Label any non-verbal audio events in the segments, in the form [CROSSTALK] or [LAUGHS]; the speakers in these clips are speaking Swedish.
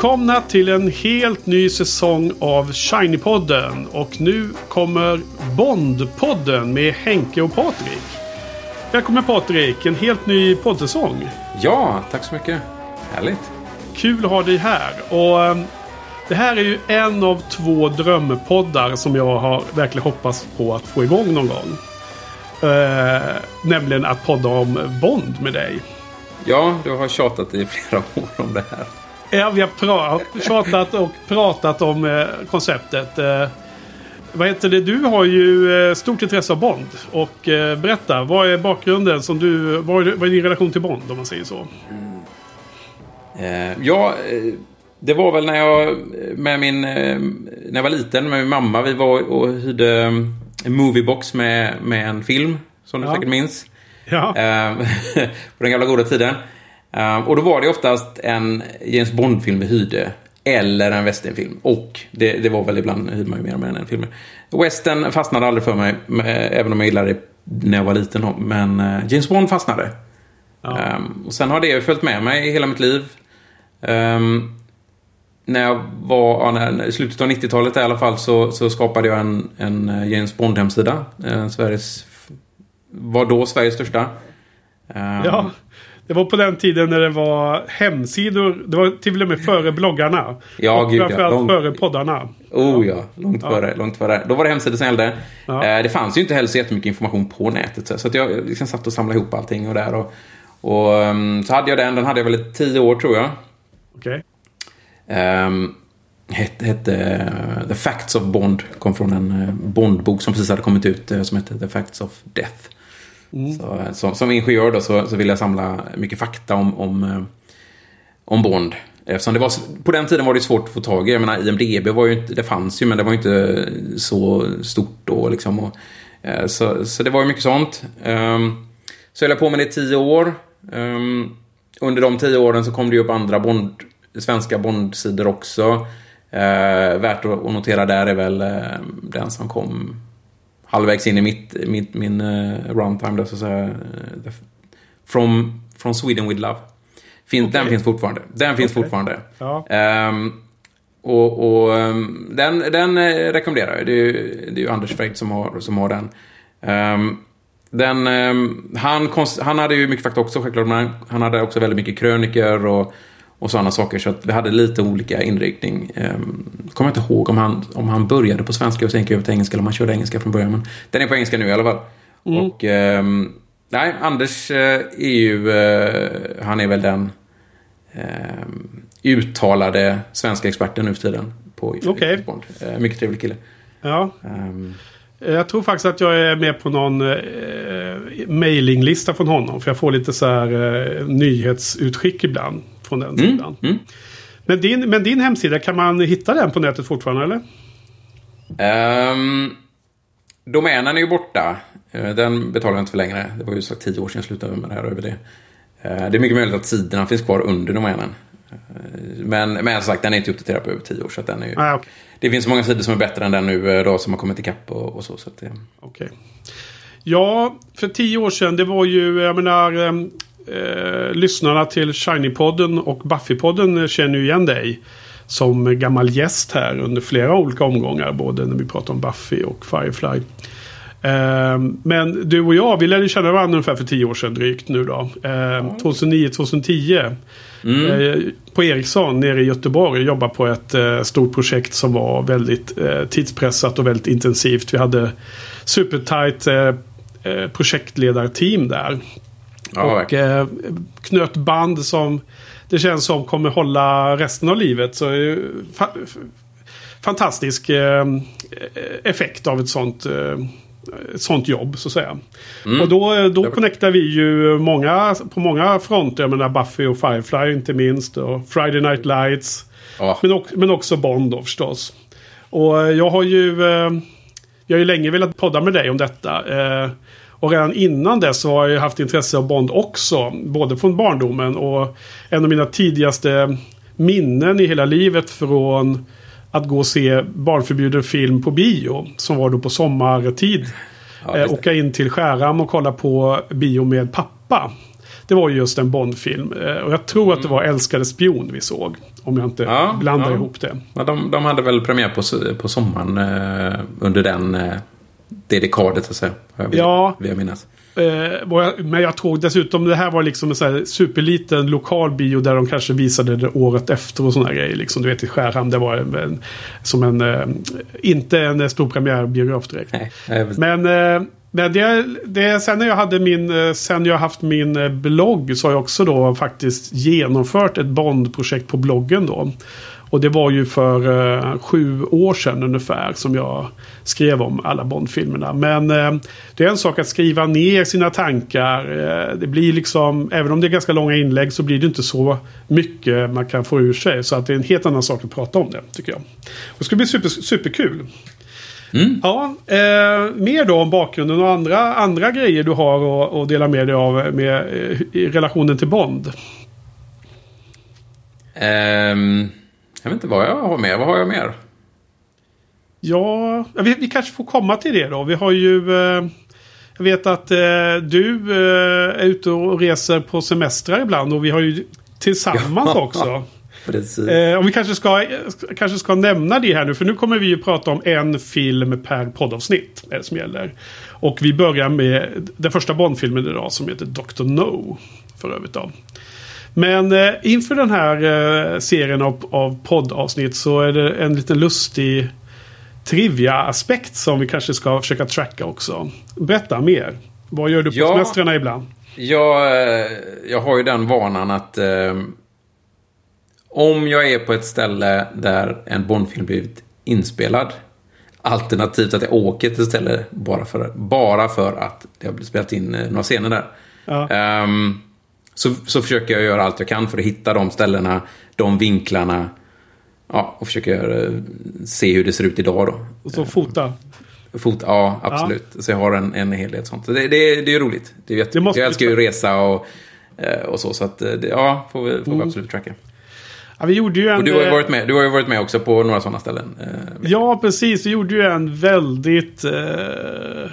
Välkomna till en helt ny säsong av Shiny-podden. Och nu kommer Bond-podden med Henke och Patrik. Välkommen Patrik, en helt ny poddsäsong. Ja, tack så mycket. Härligt. Kul att ha dig här. Och eh, det här är ju en av två drömpoddar som jag har verkligen hoppats på att få igång någon gång. Eh, nämligen att podda om Bond med dig. Ja, du har tjatat i flera [LAUGHS] år om det här. Ja, vi har pra- tjatat och pratat om eh, konceptet. Eh, vad heter det? Du har ju eh, stort intresse av Bond. Och eh, berätta, vad är bakgrunden som du... Vad är, vad är din relation till Bond om man säger så? Eh, ja, eh, det var väl när jag med min... När jag var liten med min mamma. Vi var och hyrde en moviebox med, med en film. Som du Ja. säkert minns. Ja, [LAUGHS] på den gamla goda tiden. Eh, och då var det oftast en James Bond-film vi hyrde. Eller en westernfilm. Och det, det var väl ibland hyrde man ju mer än en film. Western fastnade aldrig för mig. Även om jag gillade det när jag var liten. Men eh, James Bond fastnade. ja. Ehm, och sen har det följt med mig hela mitt liv. Ehm, när jag var, ja, när, i slutet av 90-talet i alla fall så, så skapade jag en, en eh, James Bond-hemsida. Eh, Sveriges, var då Sveriges största. Ehm, ja. Det var på den tiden när det var hemsidor. Det var till och med före bloggarna. Ja, och gud, ja. framförallt Långt- före poddarna. Oh ja, långt före. Långt före. Då var det hemsidor som gällde. Ja. Eh, det fanns ju inte heller så jättemycket information på nätet. Så, så att jag liksom satt och samlade ihop allting och där. Och, och ehm, så hade jag den. Den hade jag väl i tio år tror jag. Okej. Um, hette, hette eh, The Facts of Bond. Kom från en uh, Bondbok som precis hade kommit ut eh, som hette The Facts of Death. Mm. Så, eh, som, som ingenjör då så, så ville jag samla mycket fakta om, om, eh, om Bond. Eftersom det var, på den tiden var det svårt att få tag i. Jag menar, IMDB var ju inte, det fanns ju men det var ju inte så stort då liksom. Och, eh, så, så det var ju mycket sånt. Ehm, så höll jag på med det i tio år. Ehm, under de tio åren så kom det ju upp andra Bond, svenska Bond-sidor också. Värt att notera där är väl den som kom halvvägs in i mitt, mitt, min uh, runtime. Där, så att säga, eh, from, from Sweden with Love. Fin, Den Okej. finns fortfarande. Den finns Okej. fortfarande. Ja. Ehm, och och ehm, den, den eh, rekommenderar jag. Det är, ju- det är ju Anders Freit som har, som har den. Ehm, den han, konst, han hade ju mycket fakta också självklart, men han, han hade också väldigt mycket kröniker och, och sådana saker. Så att vi hade lite olika inriktning. Um, kommer jag inte ihåg om han, om han började på svenska och sen gick över till engelska eller om han körde engelska från början. Men den är på engelska nu i alla fall. Och ehm, nej, Anders eh, är ju, eh, han är väl den ehm, uttalade svenska experten nu för tiden på Okej. Bond. Eh, mycket trevlig kille. ja. Ehm, Jag tror faktiskt att jag är med på någon eh, mailinglista från honom. För jag får lite så här eh, nyhetsutskick ibland från den sidan. mm. Men, din, men din hemsida, kan man hitta den på nätet fortfarande eller? Um, domänen är ju borta. Eh, Den betalar jag inte för längre. Det var ju sagt tio år sedan jag slutade med det här över det. Eh, Det är mycket möjligt att sidorna finns kvar under domänen. Eh, Men, men som sagt, den är inte uppdaterad på över tio år. Så den är ju, Nej, okej. Det finns många sidor som är bättre än den nu då, som har kommit ikapp och, och så. så att det, Okej. Ja, för tio år sedan, det var ju, jag menar, eh, lyssnarna till Shiny-podden och Buffy-podden känner ju igen dig. Som gammal gäst här under flera olika omgångar. Både när vi pratar om Buffy och Firefly. Eh, men du och jag, vi lärde känna varandra ungefär för tio år sedan drygt nu då. Eh, 2009-2010. Eh, på Ericsson nere i Göteborg jobbar på ett stort projekt som var väldigt tidspressat och väldigt intensivt. Vi hade supertight projektledarteam där. Ja, och eh, knöt band som det känns som kommer hålla resten av livet. Så eh, fa fantastisk eh, effekt av ett sånt, eh, ett sånt jobb så att säga. Mm. Och då, eh, då connectar vi ju många, på många fronter. Jag menar Buffy och Firefly inte minst. Och Friday Night Lights. Ja. Men, också, men också Bond då förstås. Och eh, jag har ju... Eh, jag har ju länge velat podda med dig om detta. Eh, och redan innan dess så har jag haft intresse av Bond också. Både från barndomen och en av mina tidigaste minnen i hela livet från att gå och se barnförbjuden film på bio. Som var då på sommartid. Ja, eh, åka in till Skärhamn och kolla på bio med pappa. Det var just en Bond-film. Eh, och jag tror att det var Älskade spion vi såg. Om jag inte Ja, blandar ja. ihop det. Ja, de, de hade väl premiär på, på sommaren eh, under den eh, det dekadet, så att säga. vill, Ja. vill jag minnas. Eh, men jag tror dessutom det här var liksom en så här superliten lokal bio där de kanske visade det året efter och sådana grejer. Liksom, du vet i Skärhamn, det var en, som en, eh, inte en eh, stor premiärbiograf direkt. Nej, vet- Men, eh, men det, det, sen när jag hade min, eh, sen jag haft min eh, blogg så har jag också då faktiskt genomfört ett Bond-projekt på bloggen då. Och det var ju för eh, sju år sedan ungefär som jag skrev om alla Bond-filmerna. Men eh, det är en sak att skriva ner sina tankar. Eh, det blir liksom, även om det är ganska långa inlägg så blir det inte så mycket man kan få ur sig. Så att det är en helt annan sak att prata om det, tycker jag. Och det ska bli super, superkul. Ja, eh, mer då om bakgrunden och andra, andra grejer du har att- att dela med dig av med, eh, i relationen till Bond. Ehm, jag vet inte vad jag har mer. Vad har jag mer? Ja, vi, vi kanske får komma till det då. Vi har ju... Eh, jag vet att eh, du eh, är ute och reser på semestrar ibland och vi har ju tillsammans Ja. [LAUGHS] också. Precis. Eh, och vi kanske ska, kanske ska nämna det här nu, för nu kommer vi ju prata om en film per poddavsnitt. Är det som gäller. Och vi börjar med den första Bond-filmen idag som heter Dr. No. För övrigt då. Men eh, inför den här eh, serien av, av poddavsnitt så är det en liten lustig trivia-aspekt som vi kanske ska försöka tracka också. Berätta mer. Vad gör du på Ja. semestrarna ibland? Jag, eh, jag har ju den vanan att eh, om jag är på ett ställe där en Bondfilm blivit inspelad alternativt att jag åker till ett ställe bara för, bara för att det har blivit spelat in eh, några scener där. Ja. Ehm, så, så försöker jag göra allt jag kan för att hitta de ställena, de vinklarna. Ja, och försöker eh, se hur det ser ut idag då. Och så fota. Fot, ja, absolut. Så jag har en, en hel del sånt. Så det, det, det är roligt. Det är jätte, Det måste jag älskar ju resa och, eh, och så. Så att, eh, ja, får vi, får vi absolut tracka. Ja, vi gjorde ju en... Och du har ju eh, varit med, du har varit med också på några sådana ställen. Eh, Ja, precis. Vi gjorde ju en väldigt eh,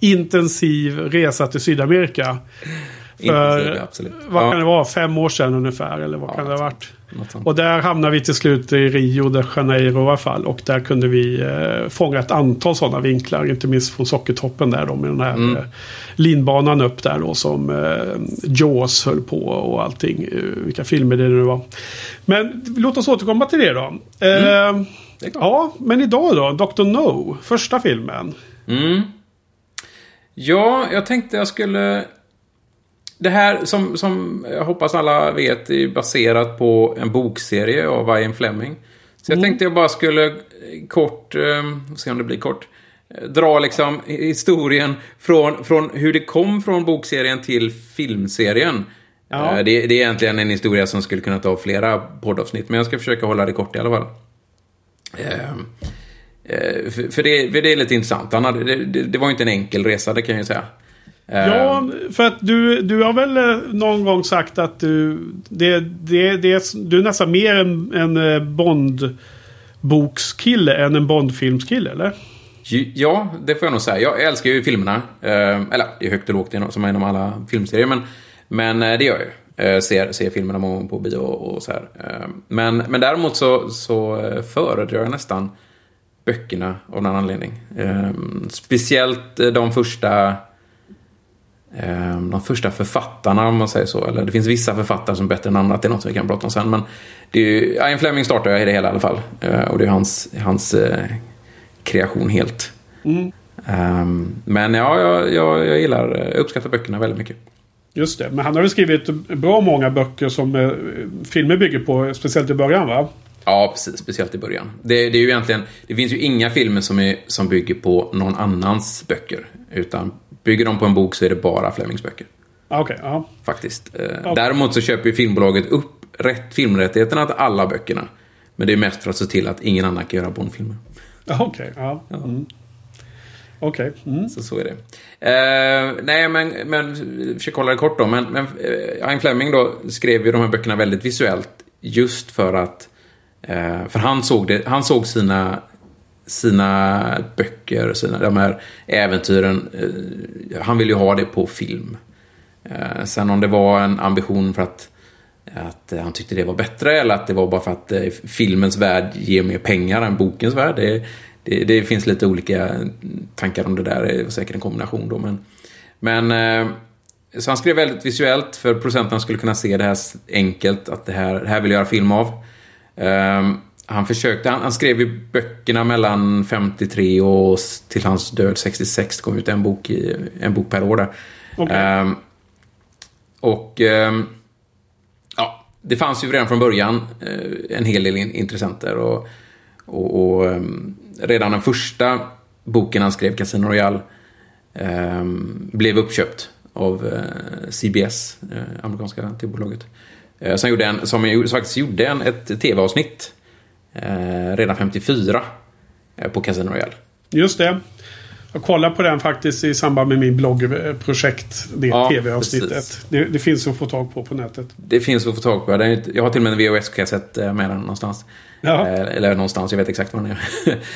intensiv resa till Sydamerika. För, absolut. vad Ja. kan det vara? Fem år sedan ungefär? Eller vad Ja, kan det ha varit? Och där hamnade vi till slut i Rio de Janeiro i alla fall. Och där kunde vi eh, fånga ett antal sådana vinklar. Inte minst från Sockertoppen där då med den här Mm. eh, linbanan upp där då som eh, Jaws höll på och allting. Eh, vilka filmer det nu var. Men låt oss återkomma till det då. Eh, Det är klart. Ja, men idag då? Dr. No, första filmen. Mm. Ja, jag tänkte jag skulle... Det här, som, som jag hoppas alla vet, är baserat på en bokserie av Ian Fleming. Så jag tänkte jag bara skulle kort, eh, se om det blir kort, eh, dra liksom historien från, från hur det kom från bokserien till filmserien. Ja. Eh, Det, det är egentligen en historia som skulle kunna ta flera poddavsnitt, men jag ska försöka hålla det kort i alla fall. Eh, eh, för, det, för det är lite intressant. Han hade, det, det, det var ju inte en enkel resa, det kan jag ju säga. Ja, för att du, du har väl eh, någon gång sagt att du... Det, det, det, du är nästan mer en, en eh, Bond-bokskille än en Bond-filmskille, eller? Ja, det får jag nog säga. Jag älskar ju filmerna. Eh, eller, det är högt och lågt som inom alla filmserier, men, men eh, det gör jag ju. Ser, ser filmerna på, på bio och, så här. Eh, men, men däremot så, så föredrar jag nästan böckerna av någon anledning. Speciellt de första de första författarna, om man säger så. Eller det finns vissa författare som är bättre än andra. Det är något vi kan prata om sen. Men det är ju, Ian Fleming startar jag i det hela i alla fall. Eh, och det är hans, hans eh, kreation helt. Ehm, men ja, jag, jag, jag gillar, jag uppskattar böckerna väldigt mycket. Just det. Men han har väl skrivit bra många böcker som eh, filmer bygger på, speciellt i början, va? Ja, precis. Speciellt i början. Det, det är ju egentligen, det finns ju inga filmer som, är, som bygger på någon annans böcker. Utan bygger de på en bok så är det bara Flemings böcker. Ah, Okej, ja. Faktiskt. Eh, Ja. Däremot så köper ju filmbolaget upp rätt filmrättigheterna till alla böckerna. Men det är mest för att se till att ingen annan kan göra Bondfilmer. Ah, Okej, ja. Mm. Okej. Mm. Så, så är det. Eh, nej, men, men försök hålla det kort då. Men, men eh, Fleming då skrev ju de här böckerna väldigt visuellt. Just för att... Eh, för han såg, det, han såg sina, sina böcker, sina, de här äventyren. Eh, han ville ju ha det på film. Eh, sen om det var en ambition för att, att han tyckte det var bättre eller att det var bara för att eh, filmens värld ger mer pengar än bokens värld. Det, det, det finns lite olika tankar om det där. Det var säkert en kombination då. Men, men eh, så han skrev väldigt visuellt för producenterna skulle kunna se det här enkelt. Att det här, det här vill jag göra film av. Um, han försökte, han, han, skrev ju böckerna mellan 53 och till hans död 66. Det kom ut en bok, i, en bok per år där. Okay. Um, och um, ja, det fanns ju redan från början uh, en hel del intressenter. Och, och, och um, redan den första boken han skrev, Casino Royale, blev uppköpt av uh, CBS, uh, amerikanska tv-bolaget. Som, gjorde en, som, faktiskt gjorde en, ett tv-avsnitt eh, redan 54 eh, på Casino Royale. Just det. Jag kollade på den faktiskt i samband med min bloggprojekt. Det ja, tv-avsnittet. Det, det, finns att få tag på på nätet. Det finns att få tag på. Jag har till och med en VHS-kassett eh, med den någonstans. Ja. Eh, eller någonstans, jag vet exakt var den är.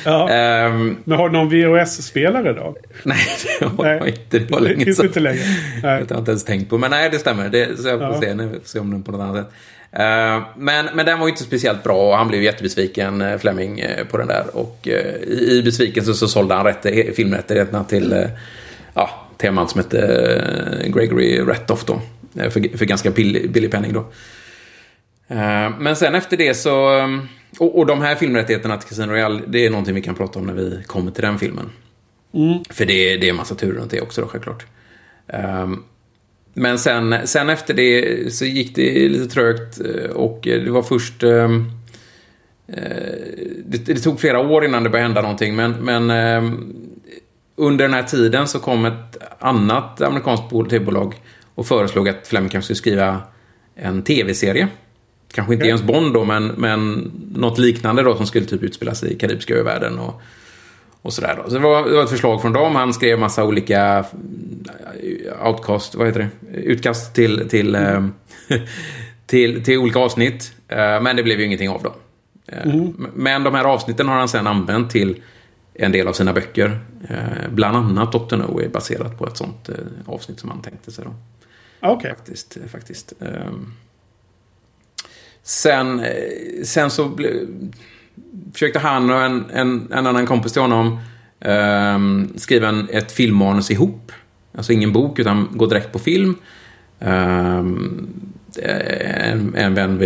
Ja. um, [LAUGHS] Men har du någon VHS-spelare då? Nej, det har jag inte. Det var länge sedan. inte längre. Nej. Jag har inte ens tänkt på. Men nej, det stämmer. Det, så jag får ja. se, nu, se om den på något annat sätt. Uh, men, men den var ju inte speciellt bra och han blev jättebesviken, uh, Fleming, uh, på den där. Och i, i besvikelse så sålde han rätt, filmrättigheterna till ja, teman som hette Gregory Ratoff då. För, för ganska billig, billig penning då. Men sen efter det så... Och, och de här filmrättigheterna till Casino Royale, det är någonting vi kan prata om när vi kommer till den filmen. Mm. För det, det är en massa turer runt det också då, självklart. Men sen, sen efter det så gick det lite trögt eh, och det var först... Um, det, det, tog flera år innan det började hända någonting men, men under den här tiden så kom ett annat amerikanskt tv-bolag och föreslog att Fleming kanske skulle skriva en tv-serie Kanske inte okay. James Bond då, men, men något liknande då som skulle typ utspela sig i Karibiska övärlden och, och sådär då. Så det var, det var ett förslag från dem. Han skrev massa olika eh, outcast, vad heter det? Utkast till, till, mm. [LAUGHS] till, till olika avsnitt. Eh, men det blev ju ingenting av dem. Mm. Men de här avsnitten har han sedan använt till en del av sina böcker. Bland annat Dr. No är baserat på ett sånt avsnitt som han tänkte sig. Då. Okay. Faktiskt. faktiskt. Sen, eh, sen så försökte han och en, en, en annan kompis till honom um, skriva en, ett filmmanus ihop. Alltså ingen bok utan gå direkt på film. Um, en, en vän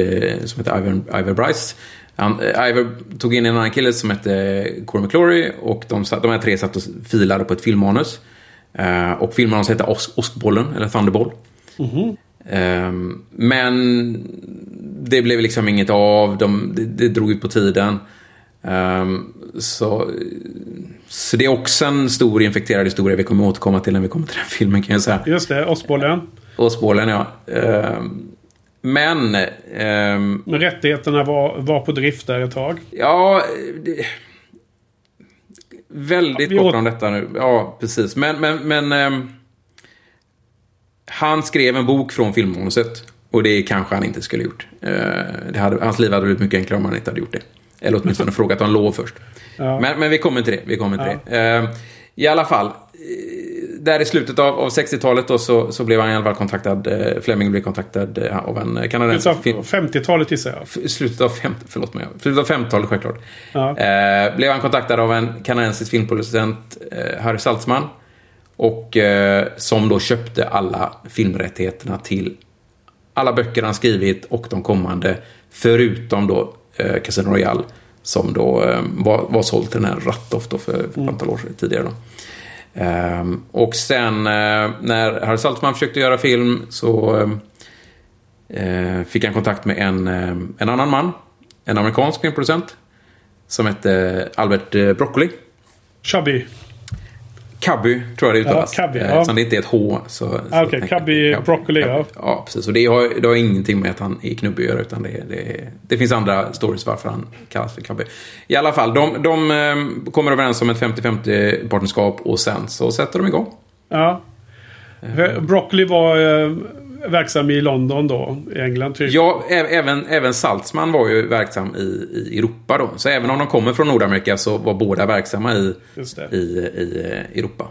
som heter Ivar, Ivar Bryce. Han, eh, Ivar tog in en annan kille som hette Corey McClory och de, de här tre satt och filade på ett filmmanus. Uh, och filmmanuset hette Osk, Oskbollen, eller Thunderball. Mm -hmm um, men det blev liksom inget av. De, det, det drog ut på tiden. Um, så, så det är också en stor infekterad historia vi kommer återkomma till när vi kommer till den [LAUGHS] filmen kan jag säga. Just det, Åsbollen. Åsbollen ja. Um, men... Um, men rättigheterna var, var på drift där ett tag? Ja... Det, väldigt ja, kort om detta nu. Ja, precis. Men, men, men han skrev en bok från filmmanuset. Och det kanske han inte skulle gjort. Eh, det hade, hans liv hade blivit mycket enklare om han inte hade gjort det. Eller åtminstone frågat om lov först. Ja. Men, men, vi kommer till det. Vi kommer till ja. det. Eh, I alla fall. Eh, där i slutet av, av 60-talet då så, så blev han i alla fall kontaktad. Fleming blev kontaktad av en kanadensisk... 50-talet gissar jag. Slutet av 50, förlåt mig. Slutet av 50-talet självklart. Ja. Eh, blev han kontaktad av en kanadensisk filmproducent, Harry Saltzman. Och eh, som då köpte alla filmrättigheterna till alla böcker han skrivit och de kommande. Förutom då eh, Casino Royale som då eh, var, var såld till den här Rattoff då för, för ett mm. antal år tidigare. Då. Um, och sen uh, när Harry Saltzman försökte göra film så uh, fick han kontakt med en, en annan man. En amerikansk filmproducent. Som hette Albert Broccoli. Chubby. Cubby tror jag det uttalas. Ja, Cubby, ja. Eftersom det inte är ett H. Så, ah, Okej, okay, Cubby Broccoli. Ja. ja, precis. Och det har, det har ingenting med att han är knubbig att göra. Utan det, det, det finns andra stories varför han kallas för Cubby. I alla fall, de, de um, kommer överens om ett 50-50 partnerskap och sen så sätter de igång. Ja. Broccoli var verksam i London då, i England typ. Ja, även, även Saltzman var ju verksam i, i Europa då. Så även om de kommer från Nordamerika så var båda verksamma i, i, i Europa.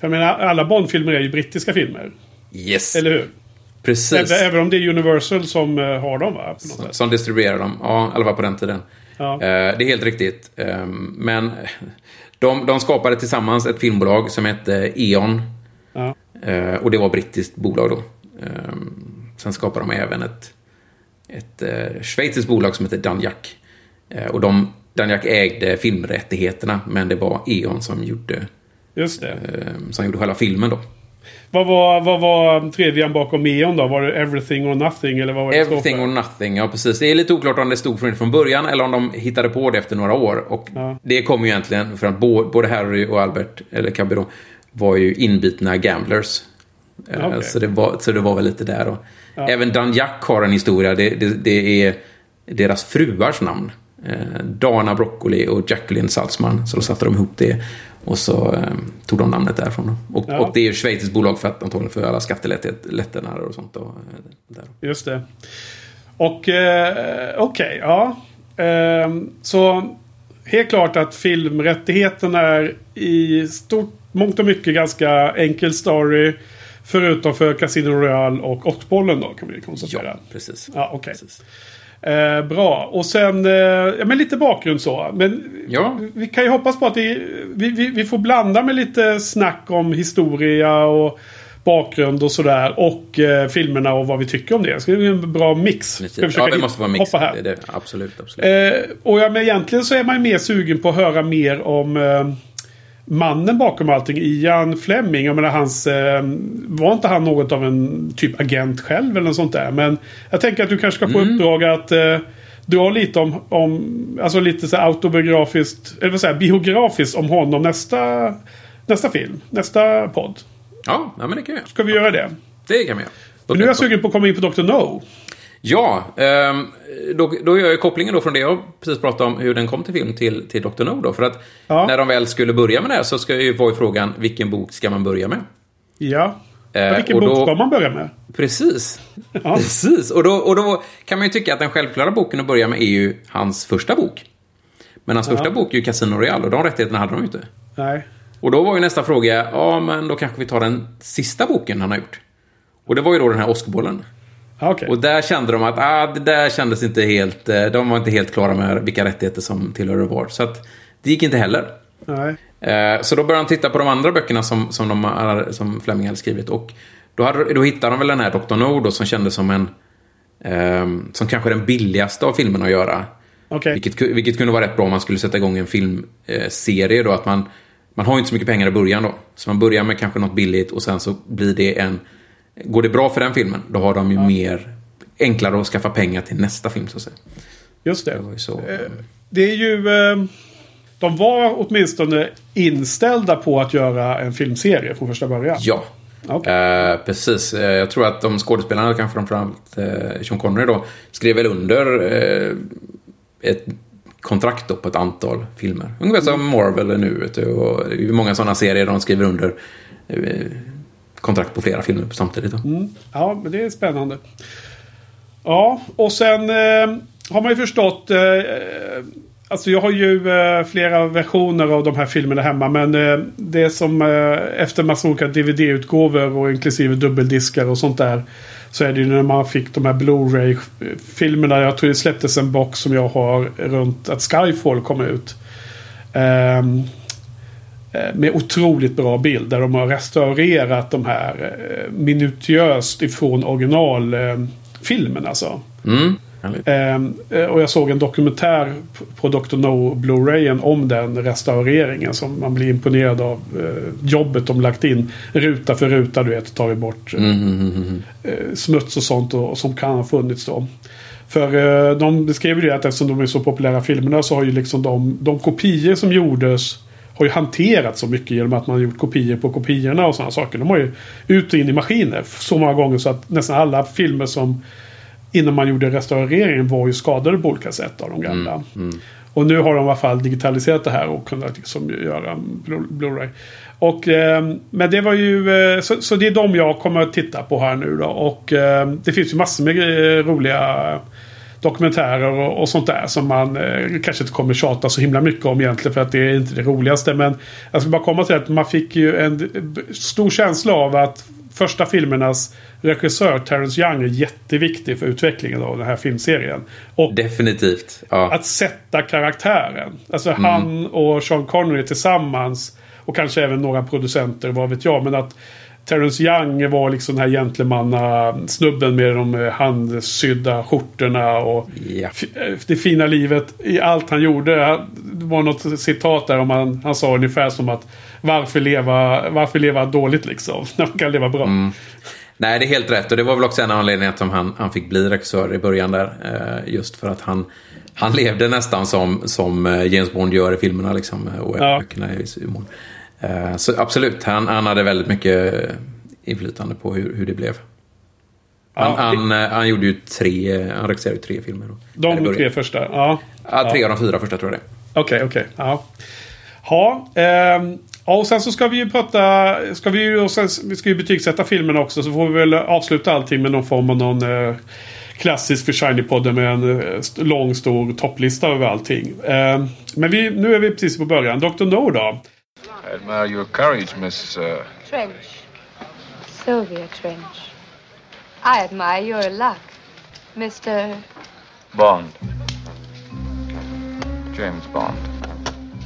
För jag menar, alla Bondfilmer är ju brittiska filmer. Yes. Eller hur? Precis. Även, även om det är Universal som eh, har dem va? Som, som distribuerar dem. Ja, i alla fall på den tiden. Ja. Eh, Det är helt riktigt. Ehm, Men [LAUGHS] de, de skapade tillsammans ett filmbolag som hette E.ON. Ja. Eh, Och det var ett brittiskt bolag då. Ehm, Sen skapade de även ett, ett eh, schweiziskt bolag som heter Danjaq. Eh, Och de, Danjaq ägde filmrättigheterna, men det var E.ON som gjorde, Just det. eh, som gjorde själva filmen då. Vad var, vad var tredjan bakom Eon då? Var det Everything or Nothing? Eller vad var det Everything or nothing, ja precis. Det är lite oklart om det stod från, från början eller om de hittade på det efter några år. Och Ja. det kom ju egentligen för att både Harry och Albert, eller då, var ju inbitna gamblers. Eh, Okej. Så, det var, så det var väl lite där. Och Ja. Även Danjaq har en historia. Det, det, det är deras fruars namn. Eh, Dana Broccoli och Jacqueline Salzman. Så då satte de ihop det. Och så eh, tog de namnet därifrån. Då. Och, Ja. och det är ju schweiziskt bolag för att antagligen för alla skattelättnader och sånt. Då, eh, där. Just det. Och eh, okej, ja. Ehm, så helt klart att filmrättigheten är i stort mångt och mycket ganska enkel story. Förutom för Casino Royale och Ottbollen då kan vi konstatera. Ja, precis. Ja, okej. precis. Eh, bra. Och sen, eh, ja men lite bakgrund så. Men Ja. vi kan ju hoppas på att vi, vi, vi får blanda med lite snack om historia och bakgrund och sådär. Och eh, filmerna och vad vi tycker om det. Det ska bli en bra mix. Ska vi Ja, det måste vara mix. hoppa här. Det, det, absolut, absolut. Eh, och ja, men egentligen så är man ju mer sugen på att höra mer om eh, mannen bakom allting. Ian Fleming. Jag menar hans... Eh, var inte han något av en typ agent själv eller något sånt där? Men jag tänker att du kanske ska få Mm. uppdrag att eh, dra lite om, om... Alltså lite så autobiografiskt... Eller vad säger biografiskt om honom nästa... Nästa film. Nästa podd. ja, ja, men det kan vi göra. Ska vi göra det? Det kan vi göra. Men nu är jag sugen på att komma in på Dr. No. Ja, ehm, då, då gör jag kopplingen då från det jag precis pratade om, hur den kom till film, till, till Dr. No då. För att Ja. när de väl skulle börja med det här så ska ju vara frågan, vilken bok ska man börja med? Ja. Eh, Ja, vilken och bok då- ska man börja med? Precis. Ja. [LAUGHS] Precis. Och då, och då kan man ju tycka att den självklara boken att börja med är ju hans första bok. Men hans första bok är ju Casino Royale och de rättigheterna hade de ju inte. Nej. Och då var ju nästa fråga, ja men då kanske vi tar den sista boken han har gjort. Och det var ju då den här Oscarbollen. Ja, Okej. Och där kände de att ah, det där kändes inte helt, eh, de var inte helt klara med vilka rättigheter som tillhörde var. Så att det gick inte heller. Nej. Eh, Så då började han titta på de andra böckerna som, som, de, som Fleming hade skrivit. Och då, hade, då hittade de väl den här Dr. No då, som kändes som en... ehm, som kanske den billigaste av filmerna att göra. Okej. Vilket, vilket kunde vara rätt bra om man skulle sätta igång en filmserie då. Att man, man har ju inte så mycket pengar i början då. Så man börjar med kanske något billigt och sen så blir det en... Går det bra för den filmen, då har de ju mer... Enklare att skaffa pengar till nästa film så att säga. Just det. Det så. Det är ju... Eh, de var åtminstone inställda på att göra en filmserie från första början. Ja. Okej. Eh, precis. Eh, jag tror att de skådespelarna, kanske framförallt Sean Connery då, skrev väl under eh, ett kontrakt då på ett antal filmer. Ungefär som Marvel är nu. Och det är många sådana serier de skriver under eh, kontrakt på flera filmer samtidigt. Då. Mm. Ja, men det är spännande. Ja, och sen eh, har man ju förstått... Eh, eh, alltså jag har ju eh, flera versioner av de här filmerna hemma. Men eh, det som eh, efter massa olika DVD-utgåvor och inklusive dubbeldiskar och sånt där. Så är det ju när man fick de här Blu-ray-filmerna. Jag tror det släpptes en box som jag har runt att Skyfall kom ut. Eh, med otroligt bra bild. Där de har restaurerat de här eh, minutiöst ifrån originalfilmen. Alltså. Mm. Ehm, eh, och jag såg en dokumentär på Dr. No Blu-rayen om den restaureringen. Som man blir imponerad av eh, jobbet de lagt in. Ruta för ruta, du vet. Tagit bort eh, Mm, mm, mm, mm. eh, smuts och sånt och, som kan ha funnits då. För eh, de beskrev ju det att eftersom de är så populära filmerna så har ju liksom de, de kopior som gjordes har ju hanterats så mycket genom att man har gjort kopior på kopiorna och sådana saker. De har ju ut och in i maskiner så många gånger så att nästan alla filmer som innan man gjorde restaureringen var ju skadade på olika sätt av de gamla. Och nu har de i alla fall digitaliserat det här och kunnat liksom göra Blu-ray. Och, eh, men det var ju, eh, så, så det är de jag kommer att titta på här nu då. Och eh, det finns ju massor med eh, roliga dokumentärer och, och sånt där som man eh, kanske inte kommer tjata så himla mycket om egentligen för att det är inte det roligaste. Men jag ska bara komma till att man fick ju en stor känsla av att första filmernas regissör Terrence Young är jätteviktig för utvecklingen av den här filmserien. Och Definitivt. Ja. att sätta karaktären. Alltså han och Sean Connery tillsammans. Och kanske även några producenter, vad vet jag. Men att Terrence Young var liksom den här gentlemanna-snubben med de eh, handsydda skjortorna och eh, det fina livet i allt han gjorde. Det var något citat där om han, han sa ungefär som att varför leva, varför leva dåligt liksom? [LAUGHS] När man kan leva bra. Nej, det är helt rätt. Och det var väl också en till att han, han fick bli regissör i början där. Eh, just för att han, han levde nästan som, som eh, James Bond gör i filmerna liksom. Och Ja. böckerna i viss mån. Eh, så absolut, han, han hade väldigt mycket inflytande på hur, hur det blev. Han, Ja, han, eh, han gjorde ju tre, han regisserade ju tre filmer. Då. De tre första. Ja. Ja, tre av de fyra första tror jag det. Okej, okej. Ja. Ja, ehm, ja, och sen så ska vi ju prata... Ska vi, ju, och sen, vi ska ju betygsätta filmen också. Så får vi väl avsluta allting med någon form av någon eh, klassisk för Shiny-podden med en eh, lång stor topplista över allting. Ehm, men vi, nu är vi precis på början. Dr. No då? I admire your courage, Miss. Uh, Trench. Sylvia Trench. I admire your luck, Mr. Bond. James Bond.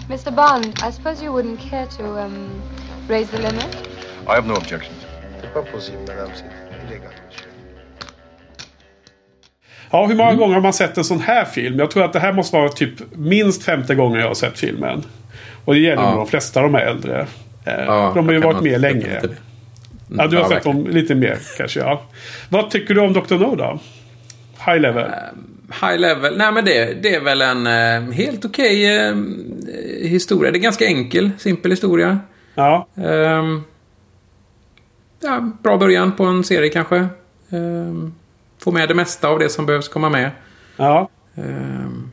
Mr. Bond. I suppose you wouldn't care to um, raise the limit. I have no objections. C'est pas possible, madame. C'est illégal, monsieur. Ja, hur många Mm. gånger har man sett en sån här film? Jag tror att det här måste vara typ minst femte gången jag har sett filmen. Och det gäller Ja. de flesta av de här äldre. Eh, Ja, de har ju varit med länge. Ja, du har Ja, sett dem lite mer kanske, ja. Vad tycker du om Dr. No då? High level? High level. Nej men det, det är väl en eh, helt okej eh, historia. Det är ganska enkel, simpel historia. Ja. Ehm, ja, bra början på en serie kanske. Ehm, få med det mesta av det som behövs komma med. Ja, Ehm,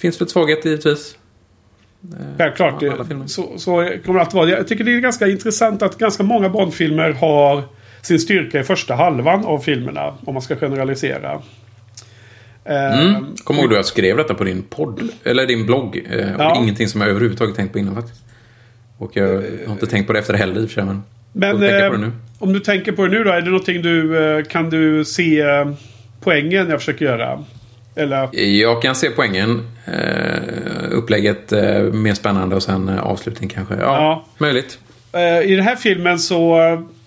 finns lite svaghet givetvis. Självklart. Filmer. Det, så, så kommer det alltid vara. Jag tycker det är ganska intressant att ganska många Bondfilmer har sin styrka i första halvan av filmerna. Om man ska generalisera. Eh, Mm. Kom ihåg du jag skrev detta på din podd, eller din blogg. Eh, och Ja. Ingenting som jag överhuvudtaget tänkt på innan faktiskt. Och jag har inte tänkt på det efter det heller i och för sig. Men, Men eh, om du tänker på det nu då. Är det någonting du eh, kan du se eh, poängen jag försöker göra? Eller? Jag kan se poängen. Eh, upplägget eh, mer spännande och sen eh, avslutning kanske. Ja, Ja. möjligt. I den här filmen så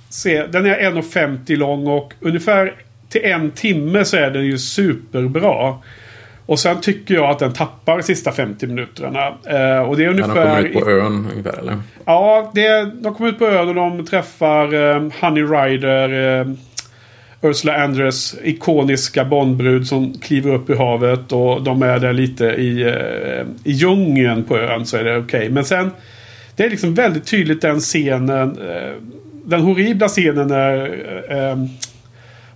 se, den är 1,50 lång och ungefär till en timme så är den ju superbra. Och sen tycker jag att den tappar de sista 50 minuterna. Och det är Ja, de ungefär... kommer ut på ön ungefär, eller? Ja, det, de kommer ut på ön och de träffar Honey Rider. Ursula Andress ikoniska Bondbrud som kliver upp i havet. Och de är där lite i, eh, i djungeln på ön så är det okej. Men sen det är liksom väldigt tydligt den scenen. Eh, den horribla scenen när eh,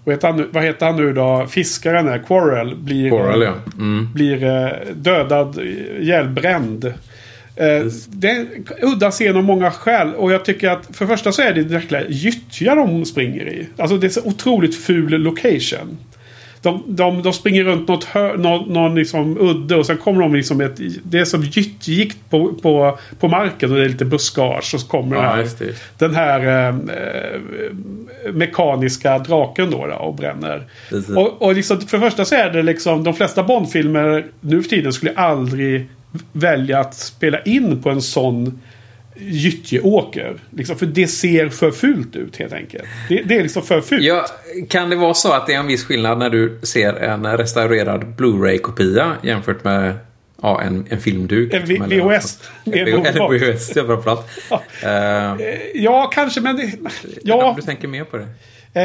vad, heter han, nu- vad heter han nu då? Fiskaren där, Quarrel. Blir, Coral, ja. Mm. blir dödad, ihjälbränd. Eh, det är en udda scen av många skäl. Och jag tycker att för det första så är det verkligen gyttja de springer i. Alltså det är så otroligt ful location. De, de, de springer runt något hör, någon, någon liksom udde och sen kommer de liksom ett... Det är som gyttjikt på, på, på marken och det är lite buskage. Och så kommer den Ja, här, det. just den här eh, mekaniska draken då, då och bränner. Och, och liksom, för det första så är det liksom de flesta Bondfilmer nu för tiden skulle aldrig välja att spela in på en sån gyttjeåker. Liksom, för det ser för fult ut helt enkelt. Det, det är liksom för fult. Ja, kan det vara så att det är en viss skillnad när du ser en restaurerad Blu-ray-kopia jämfört med ja, en, en filmduk? En liksom, V- VHS. Eller VHS, [LAUGHS] ja. Eh, [LAUGHS] Ja, kanske men... Det, Om ja, du tänker mer på det. Eh,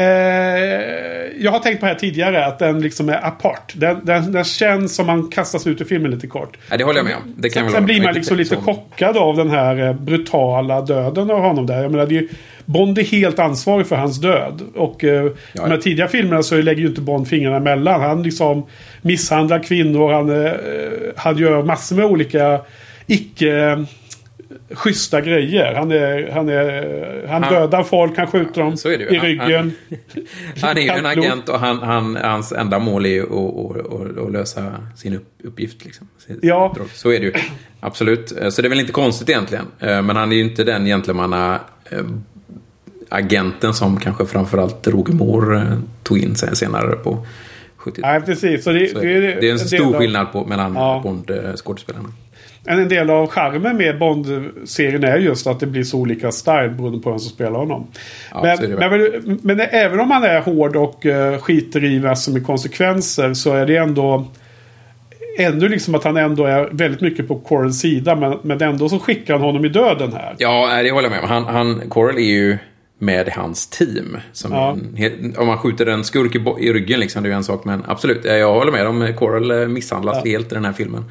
jag har tänkt på det här tidigare att den liksom är apart. Den, den, den känns som man kastas ut ur filmen lite kort. Ja, det håller jag med om. Det kan Sen, sen blir man liksom lite chockad av den här eh, brutala döden av honom där. Jag menar, det är, ju- Bond är helt ansvarig för hans död. Och eh, de här tidiga filmerna så lägger ju inte Bond fingrarna emellan. Han liksom misshandlar kvinnor. Han, eh, han gör massor med olika icke eh, schyssta grejer. Han, är, han, är, han Han- dödar folk, han skjuter dem ju. i Han- ryggen. [LAUGHS] Han är ju en agent och han, han, hans enda mål är ju att, att, att, lösa sin upp, uppgift. Liksom. Sin Ja. uppdrag. Så är det ju. Absolut. Så det är väl inte konstigt egentligen. Eh, Men han är ju inte den gentlemanna eh, agenten som kanske framförallt Roger Moore eh, tog in sen senare på 70-talet. Nej, precis. Så det, Så det, det är en stor skillnad på, mellan Ja. Bond-skådespelarna. En del av charmen med Bond-serien är just att det blir så olika style beroende på vem som spelar honom. Ja, men, men, men, även om man är hård och uh, skiter i massor med konsekvenser så är det ändå ändå liksom att han ändå är väldigt mycket på Corals sida. Men, men ändå så skickar han honom i döden här. Ja, det håller jag med om. Han, han, Coral är ju med hans team. Ja. en, om man skjuter en skurk i, i ryggen, liksom, det är ju en sak. Men absolut, eh, jag håller med om Coral eh, misshandlas helt i den här filmen.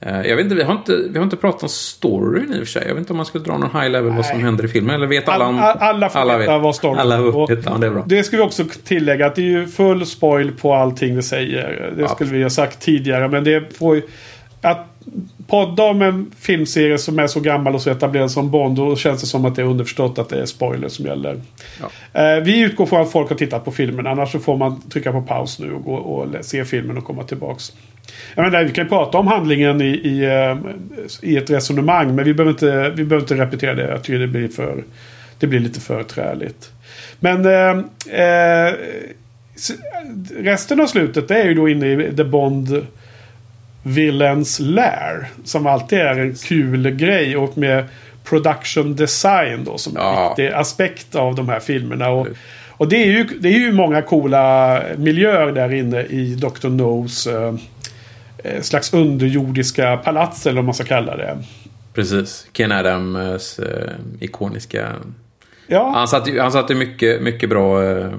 Eh, Jag vet inte vi, har inte, vi har inte pratat om storyn i och för sig. Jag vet inte om man skulle dra någon high level vad som Nej. händer i filmen. Eller vet alla om... All- alla får veta vad storyn Alla. Och vet, ja, det är bra. Det ska vi också tillägga att det är ju full spoil på allting vi säger. Det Ja. skulle vi ha sagt tidigare. Men det får ju... Att podda om en filmserie som är så gammal och så etablerad som Bond. Då känns det som att det är underförstått att det är spoiler som gäller. Eh, vi utgår från att folk har tittat på filmen. Annars så får man trycka på paus nu och gå och se filmen och komma tillbaks. Jag menar, vi kan ju prata om handlingen i, i, eh, i ett resonemang. Men vi behöver, inte, vi behöver inte repetera det. Jag tycker det blir, för, det blir lite för träligt. Men eh, eh, resten av slutet är ju då inne i The Bond Villains Lair. Som alltid är en kul grej. Och med production design då som är en Ja. viktig aspekt av de här filmerna. Och, och det, är ju, det är ju många coola miljöer där inne i Dr. No's eh, slags underjordiska palats eller vad man ska kalla det. Precis. Ken Adams eh, ikoniska... Ja, Han satte, han satte mycket, mycket bra eh,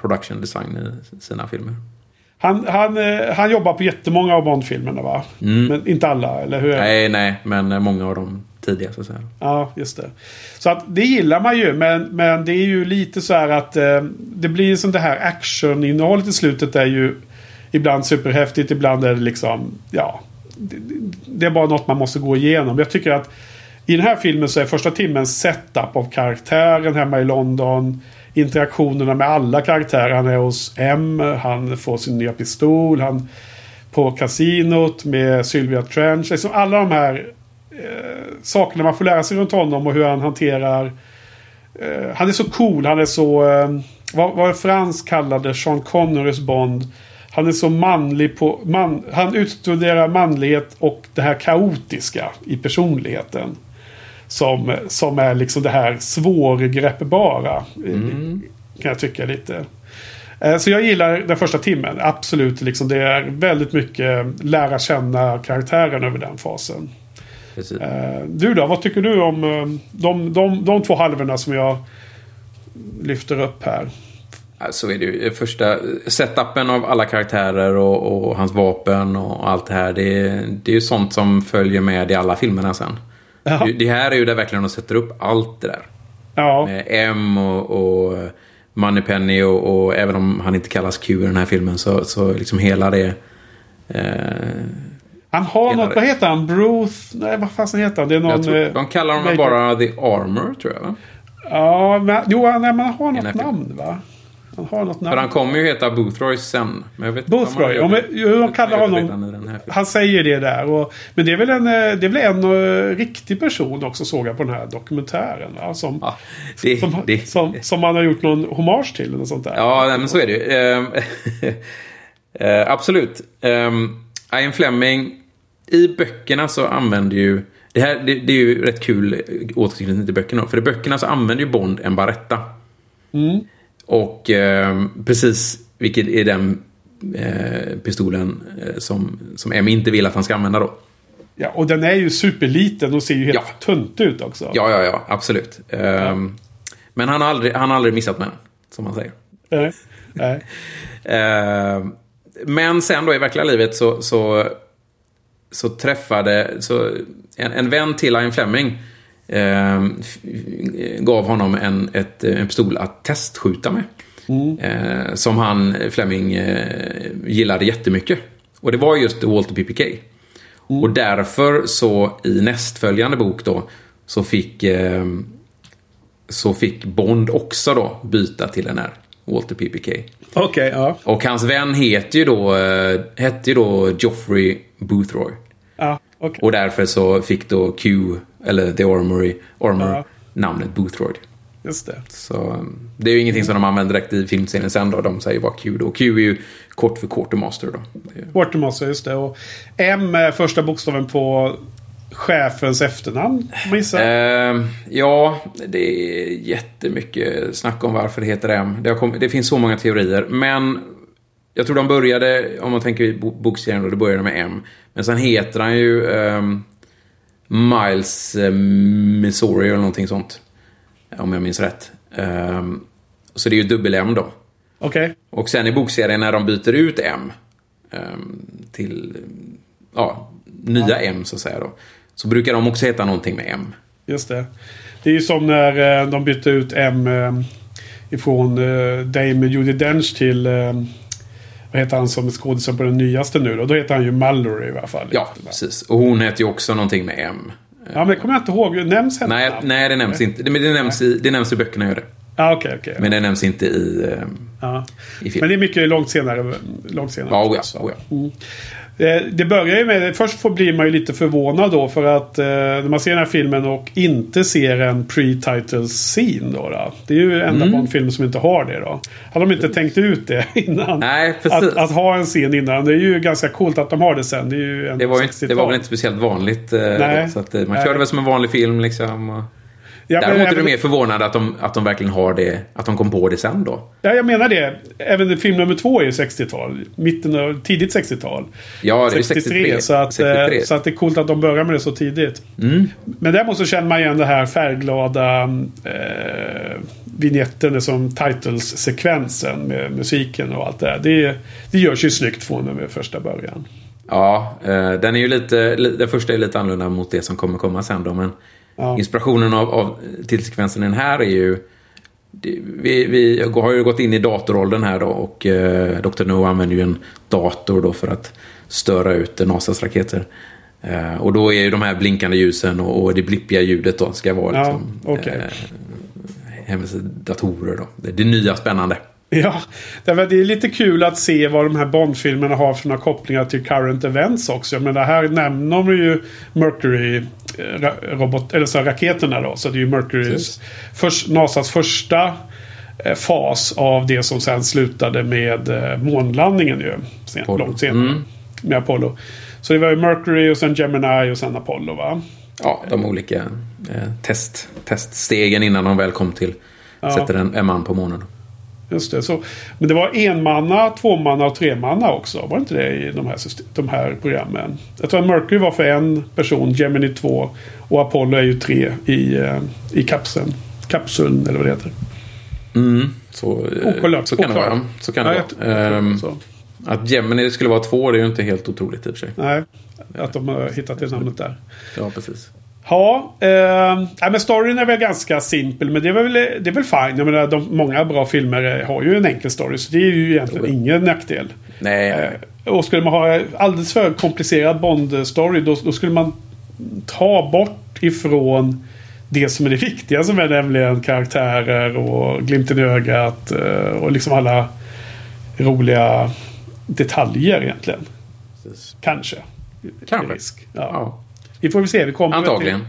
production design i sina filmer. han, han, eh, han jobbar på jättemånga av Bond-filmerna va? Men inte alla, eller hur? Nej, nej, men eh, många av de tidiga så att säga. Ja, just det. Så att det gillar man ju. Men, men det är ju lite så här att eh, det blir som det här actioninnehållet i slutet är ju ibland superhäftigt. Ibland är det liksom, ja. Det, det är bara något man måste gå igenom. Jag tycker att i den här filmen så är första timmen setup av karaktären hemma i London. Interaktionerna med alla karaktärer. Han är hos M. Han får sin nya pistol. Han på kasinot med Sylvia Trench. Liksom alla de här eh, sakerna man får lära sig runt honom och hur han hanterar... eh, han är så cool. Han är så... eh, vad, vad Frans kallade Sean Connerys Bond. Han är så manlig på... Man, han utstuderar manlighet och det här kaotiska i personligheten. Som, som är liksom det här svårgreppbara. Mm. Kan jag tycka lite. Eh, Så jag gillar den första timmen. Absolut. Liksom det är väldigt mycket lära känna karaktären över den fasen. Precis. Eh, Du då? Vad tycker du om eh, de, de, de två halvorna som jag lyfter upp här? Så är det ju. Första setupen av alla karaktärer och, och hans vapen och allt det här. Det är, det är ju sånt som följer med i alla filmerna sen. Ja. Det- här är ju där verkligen de sätter upp allt det där. Ja, Med M och, och Moneypenny och, och även om han inte kallas Q i den här filmen så, så liksom hela det... Eh, han har något. det. Vad heter han? Bruce? Nej, vad fasen heter han? Det är någon... tror, eh, de kallar honom make- bara The Armor tror jag va? Ja, men, jo, nej, men han har något namn va? Han har något namn. För han kommer ju heta Boothroyd sen. Men jag vet gör Ja, men, jo, de kallar honom... Han säger det där. Och, men det är väl en, eh, det är väl en eh, riktig person också såg jag på den här dokumentären. Va? Som, Ja, det, som, det, som, som man har gjort någon hommage till. Eller sånt där. Ja, nej, men så är det ju. [LAUGHS] Eh, absolut. Um, Ian Fleming, i böckerna så använder ju... Det, här, det, det är ju rätt kul återknytning till böckerna. För i böckerna så använder ju Bond en Baretta. Och ehm, precis vilket är den eh, pistolen eh, som, som M inte vill att han ska använda då. Ja, och den är ju superliten och ser ju helt Ja. tunt ut också. Ja, ja, ja, absolut. Ehm, Men han har, aldrig, han har aldrig missat med den, som man säger. Nej. Nej. [LAUGHS] Eh, men sen då i verkliga livet så, så, så träffade så en, en vän till Ian Fleming eh, gav honom en, ett, en pistol att testskjuta med. Eh, som han, Fleming, eh, gillade jättemycket. Och det var just Walter PPK. Och därför så i nästföljande bok då så fick, eh, så fick Bond också då byta till den här Walter PPK. Okej, ja. Och hans vän heter ju då, eh, hette ju då Joffrey Boothroyd. ja okej. Och därför så fick då Q, eller The Armory, Armor, Ja. namnet Boothroyd. Just det. Så eh, det är ju ingenting som de använder direkt i filmserien sen då. De säger bara Q då. Q är ju kort för Quartermaster då. Quartermaster, just det. Och M är första bokstaven på chefens efternamn, gissa. Eh, ja, det är jättemycket snack om varför det heter M. Det, kommit, det finns så många teorier. Men jag tror de började, om man tänker i bo- bokserien då, det började med M. Men sen heter han ju ehm, Miles eh, Missouri eller någonting sånt. Om jag minns rätt. Ehm, så det är ju dubbel-M då. Okej. Och sen i bokserien när de byter ut M ehm, till ja, nya M så att säga då. Så brukar de också heta någonting med M. Just det. Det är ju som när eh, de bytte ut M eh, ifrån eh, Dame Judi Dench till... Vad heter han som skådisen på den nyaste nu då? Då heter han ju Mallory i alla fall. Ja, precis. Och hon heter ju också någonting med M. Ja, men det kommer jag inte ihåg. Nämns hennes Nej, namn? nej det nämns inte. Det, men det, nämns i, det nämns i böckerna, gör det. Ja, okej, okej. Men det nämns inte i, eh, Ja. i film. Men det är mycket långt senare. Långt senare Ja, oh ja, oh ja. Mm. Eh, Det börjar ju med, först får blir man ju lite förvånad då för att eh, när man ser den här filmen och inte ser en pre-title scene då, då. Det är ju enda Mm. Bond-film som inte har det då. Hade de inte tänkt ut det [LAUGHS] innan? Nej. Att, att ha en scen innan. Det är ju ganska coolt att de har det sen. Det, är ju Det var, inte, det var 60-tal. väl inte speciellt vanligt. eh, Nej. Så att, eh, man Nej. körde väl som en vanlig film liksom. Och... Ja, men Däremot är även- du mer förvånad att de, att de verkligen har det, att de kom på det sen då. Ja, jag menar det. Även film nummer två är ju 60-tal. Mitten av, tidigt 60-tal. Ja, det är 63. 63. Så, att, 63. eh, så att det är coolt att de börjar med det så tidigt. Mm. Men däremot så känner man igen det här färgglada eh, vignetten som titles-sekvensen med musiken och allt det där. Det, det görs ju snyggt från och med första början. Ja, eh, den är ju lite, li- den första är lite annorlunda mot det som kommer komma sen då. Men Ja. inspirationen av, av titelsekvensen i den här är ju... det- Vi, vi har ju gått in i datoråldern här då och eh, Dr. No använder ju en dator då för att störa ut NASAs raketer. Eh, och då är ju de här blinkande ljusen och, och det blippiga ljudet då ska vara Ja, liksom, okej. eh, datorer då. Det, det nya spännande. [LAUGHS] Ja, därför det är lite kul att se vad de här Bond-filmerna har för några kopplingar till current events också. Men det här nämner de ju Mercury eh, robot, eller så raketerna då. Så det är ju Mercurys först, NASAs första eh, fas av det som sen slutade med eh, månlandningen ju. Sen, långt senare. Mm. Med Apollo. Så det var ju Mercury och sen Gemini och sen Apollo va? Ja, de olika eh, test, teststegen innan de väl kom till Ja. sätter en, en man på månen. Just det. Så, men det var enmanna, tvåmanna och tremanna också. Var det inte det i de här, system, de här programmen? Jag tror att Mercury var för en person, Gemini två och Apollo är ju tre i, eh, i kapseln. Kapseln eller vad det heter. Mm, så, Oklart, så kan det oklart. vara. Så kan det Ja, vara. Ehm, att Gemini skulle vara två, det är ju inte helt otroligt i och för sig. Nej, att de har hittat det namnet där. Ja, precis. Ja, eh, men storyn är väl ganska simpel. Men det är väl, det är väl fine. Jag menar, de, många bra filmer har ju en enkel story. Så det är ju egentligen ingen nackdel. Nej, Eh, Och skulle man ha alldeles för komplicerad Bond-story då, då skulle man ta bort ifrån det som är det viktiga som är nämligen karaktärer och glimten i ögat eh, och liksom alla roliga detaljer egentligen. precis. Kanske. Kanske. Risk. Ja. Ja. Vi får väl se. Vi kommer Antagligen. till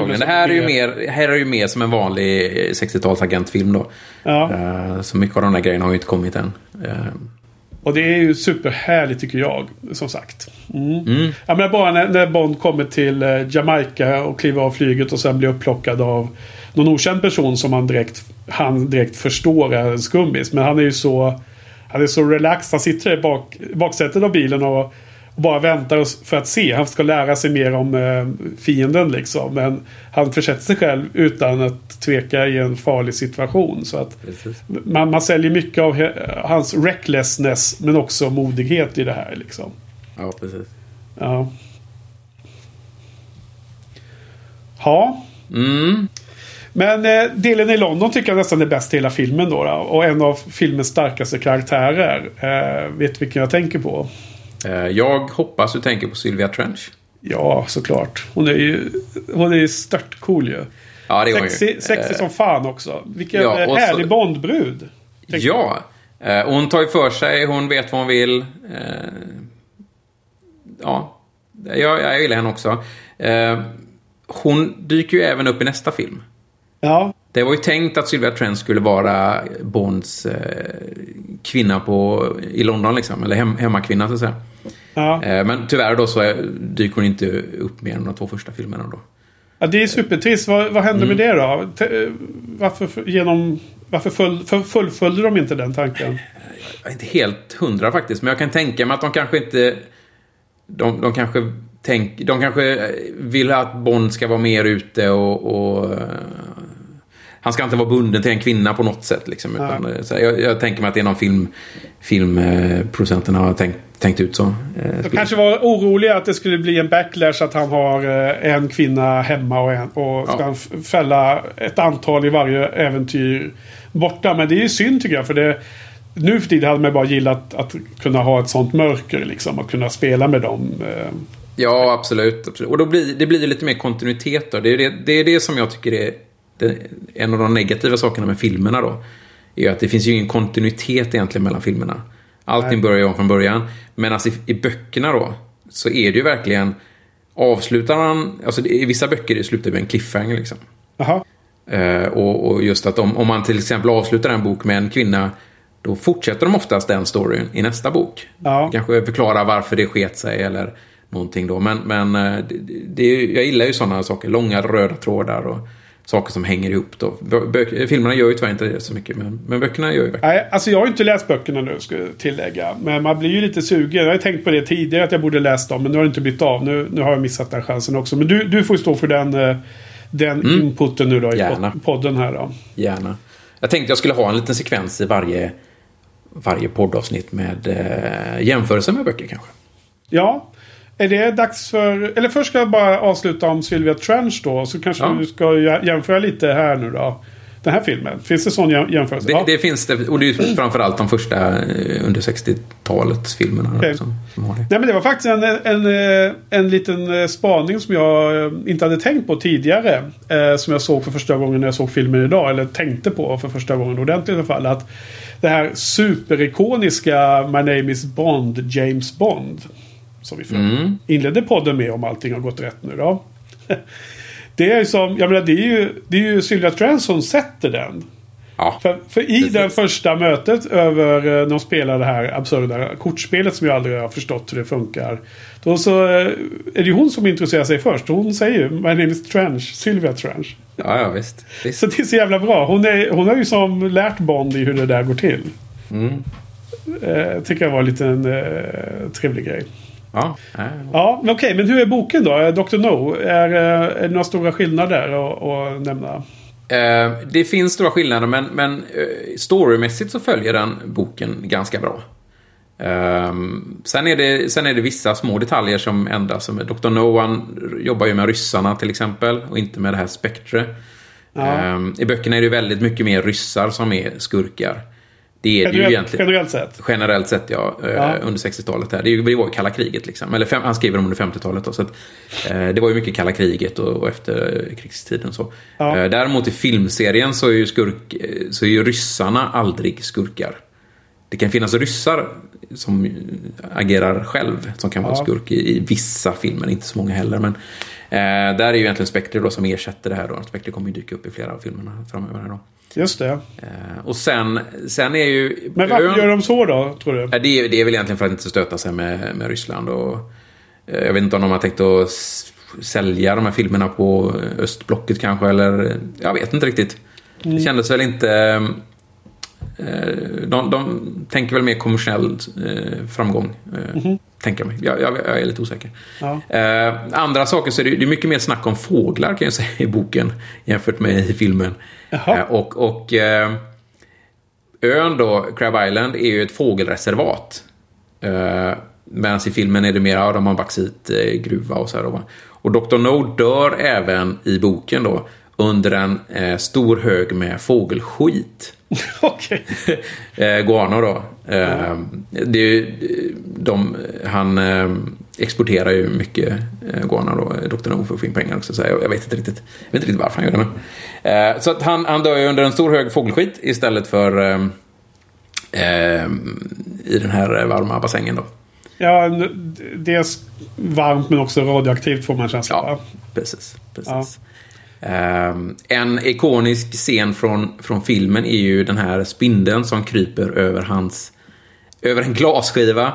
Antagligen. Det här är, ju mer- här är ju mer som en vanlig eh, 60-talsagentfilm då. Ja. Eh, så mycket av de där grejerna har ju inte kommit än. Eh, Och det är ju superhärligt tycker jag. Som sagt. Mm. Mm. Jag menar bara när, när Bond kommer till eh, Jamaica och kliver av flyget och sen blir upplockad av någon okänd person som han direkt, han direkt förstår är en skummis. Men han är ju så... Han är så relaxed. Han sitter i bak, baksätet av bilen och bara väntar för att se. Han ska lära sig mer om eh, fienden liksom. Men han försätter sig själv utan att tveka i en farlig situation. Så att man, man säljer mycket av hans recklessness men också modighet i det här liksom. Ja, precis. Ja. Ja. Mm. Men eh, delen i London tycker jag nästan är bäst i hela filmen då. då. Och en av filmens starkaste karaktärer. Eh, vet vilken jag tänker på? Eh, jag hoppas du tänker på Sylvia Trench. Ja, såklart. Hon är ju, hon är ju störtcool ju. Ja, det var Sexy, ju. sexy Eh, som fan också. Vilken ja, eh, och så- härlig Bondbrud. Ja. Eh, och hon tar ju för sig, hon vet vad hon vill. Eh, ja, jag, jag gillar henne också. Eh, hon dyker ju även upp i nästa film. Ja, Det var ju tänkt att Sylvia Trent skulle vara Bonds eh, kvinna på, i London, liksom. Eller hem, hemmakvinna, så att säga. ja. Eh, men tyvärr då så dyker hon inte upp mer än de två första filmerna då. ja det är supertrist. Vad, vad hände med det då? Te- varför, för- genom, varför full, fullföljde de inte den tanken? Jag är inte helt hundra faktiskt, men jag kan tänka mig att de kanske inte... De, de kanske tänk, de kanske vill att Bond ska vara mer ute och... och eh, han ska inte vara bunden till en kvinna på något sätt. Liksom, utan, eh, så här, jag, jag tänker mig att det är någon film, filmproducenterna har tänkt, tänkt ut så. Eh, De kanske var oroliga att det skulle bli en backlash att han har eh, en kvinna hemma och, en, och ska Ja. han fälla ett antal i varje äventyr borta. Men det är ju synd tycker jag. För det, nu för tiden hade man bara gillat att kunna ha ett sånt mörker liksom. Och kunna spela med dem. eh. Ja, absolut. absolut. Och då blir, det blir ju lite mer kontinuitet då. Det är det, det, är det som jag tycker är det, en av de negativa sakerna med filmerna då. Är att det finns ju ingen kontinuitet egentligen mellan filmerna. Allting börjar ju om från början. Men alltså i, i böckerna då, så är det ju verkligen... Avslutar man... Alltså i vissa böcker det slutar med en cliffhanger liksom. Jaha. Eh, och, och just att om, om man till exempel avslutar en bok med en kvinna då fortsätter de oftast den storyn i nästa bok. Ja. Kanske förklara varför det sket sig eller någonting då. Men, men eh, det, det, jag gillar ju sådana saker. Långa röda trådar och saker som hänger ihop då. Bö, filmerna gör ju tyvärr inte det så mycket. Men, men böckerna gör ju verkligen Nej, alltså jag har ju inte läst böckerna nu, ska jag tillägga. Men man blir ju lite sugen. Jag har tänkt på det tidigare att jag borde läst dem. Men nu har det inte blivit av. Nu, nu har jag missat den chansen också. Men du, du får ju stå för den, eh, den inputen nu då i Mm. Gärna. pod- podden här då. gärna. Jag tänkte jag skulle ha en liten sekvens i varje, varje poddavsnitt med eh, jämförelse med böcker kanske. Ja. Är det dags för... Eller först ska jag bara avsluta om Sylvia Trench då. Så kanske Ja. du ska jä- jämföra lite här nu då. Den här filmen. Finns det sån jäm- jämförelse? Det, ja. det finns det, och det är ju framförallt de första eh, under 60-talets filmerna Okej. som, som har det. Nej men det var faktiskt en, en, eh, en liten eh, spaning som jag inte hade tänkt på tidigare. Eh, som jag såg för första gången när jag såg filmen idag. Eller tänkte på för första gången ordentligt i alla fall. Att det här superikoniska My name is Bond, James Bond. Som vi Mm. inledde podden med om allting har gått rätt nu då. [LAUGHS] Det är som, jag menar det är ju, det är ju Sylvia Trent som sätter den. Ja, För, för i det första mötet över eh, när de spelar det här absurda kortspelet som jag aldrig har förstått hur det funkar. Då så eh, är det ju hon som introducerar sig först. Hon säger ju My name is Trench, Sylvia Trench. ja, ja visst. visst. Så det är så jävla bra. Hon, är, hon har ju som lärt Bond i hur det där går till. Mm. Eh, tycker jag var en liten eh, trevlig grej. Ja, ja, ja. Ja, men okej. Hur är boken då? Eh, Dr. No. Är, eh, är det några stora skillnader att, att nämna? Eh, det finns stora skillnader, men, men eh, storymässigt så följer den boken ganska bra. Ehm, sen, är det, sen är det vissa små detaljer som ändras. Dr. No jobbar ju med ryssarna till exempel och inte med det här Spectre. Ehm, I böckerna är det väldigt mycket mer ryssar som är skurkar. Det är det ju Generellt, egentligen. generellt sett. Generellt sett ja, eh, Ja. under 60-talet. Här. Det, var ju kalla kriget liksom. Eller fem, han skriver om under 50-talet då. Så att, eh, det var ju mycket kalla kriget och, och efter eh, krigstiden så. Ja. Eh, däremot i filmserien så är ju skurk, eh, så är ju ryssarna aldrig skurkar. Det kan finnas ryssar som agerar själv, som kan vara Ja. skurk i, i vissa filmer, inte så många heller. Men där är ju egentligen Spectre då som ersätter det här då. Spectre kommer ju dyka upp i flera av filmerna framöver här då. Just det. Eh, och sen, sen är ju... Men varför ön- gör de så då, tror du? Det, är, det är väl egentligen för att inte stöta sig med, med Ryssland. Och, eh, jag vet inte om de har tänkt att sälja de här filmerna på östblocket kanske. Eller jag vet inte riktigt. Det kändes väl inte... Eh, de, de tänker väl mer kommersiell eh, framgång. Eh, Tänker jag mig. Jag, jag, jag är lite osäker. Ja. Andra saker så är det, det är mycket mer snack om fåglar kan jag [LAUGHS] säga i boken. Jämfört med i filmen. Jaha. Och och ön då, Crab Island, är ju ett fågelreservat. Medan i filmen är det mer, ja, de har bauxitgruva och så här. Och Dr. No dör även i boken då under en eh, stor hög med fågelskit. [LAUGHS] Okej. [LAUGHS] eh, guano då. Eh, det är ju, de, han eh, exporterar ju mycket eh, guano då, Dr. No för att få in pengar också. Så jag, jag vet inte riktigt, jag vet inte riktigt varför han gör det. Men. Eh, så att han, han dör ju under en stor hög fågelskit istället för eh, eh, i den här varma bassängen då. Ja, dels varmt men också radioaktivt får man känslan Ja, precis. precis. Ja. Ehm, en ikonisk scen från, från filmen är ju den här spindeln som kryper över hans... Över en glasskiva.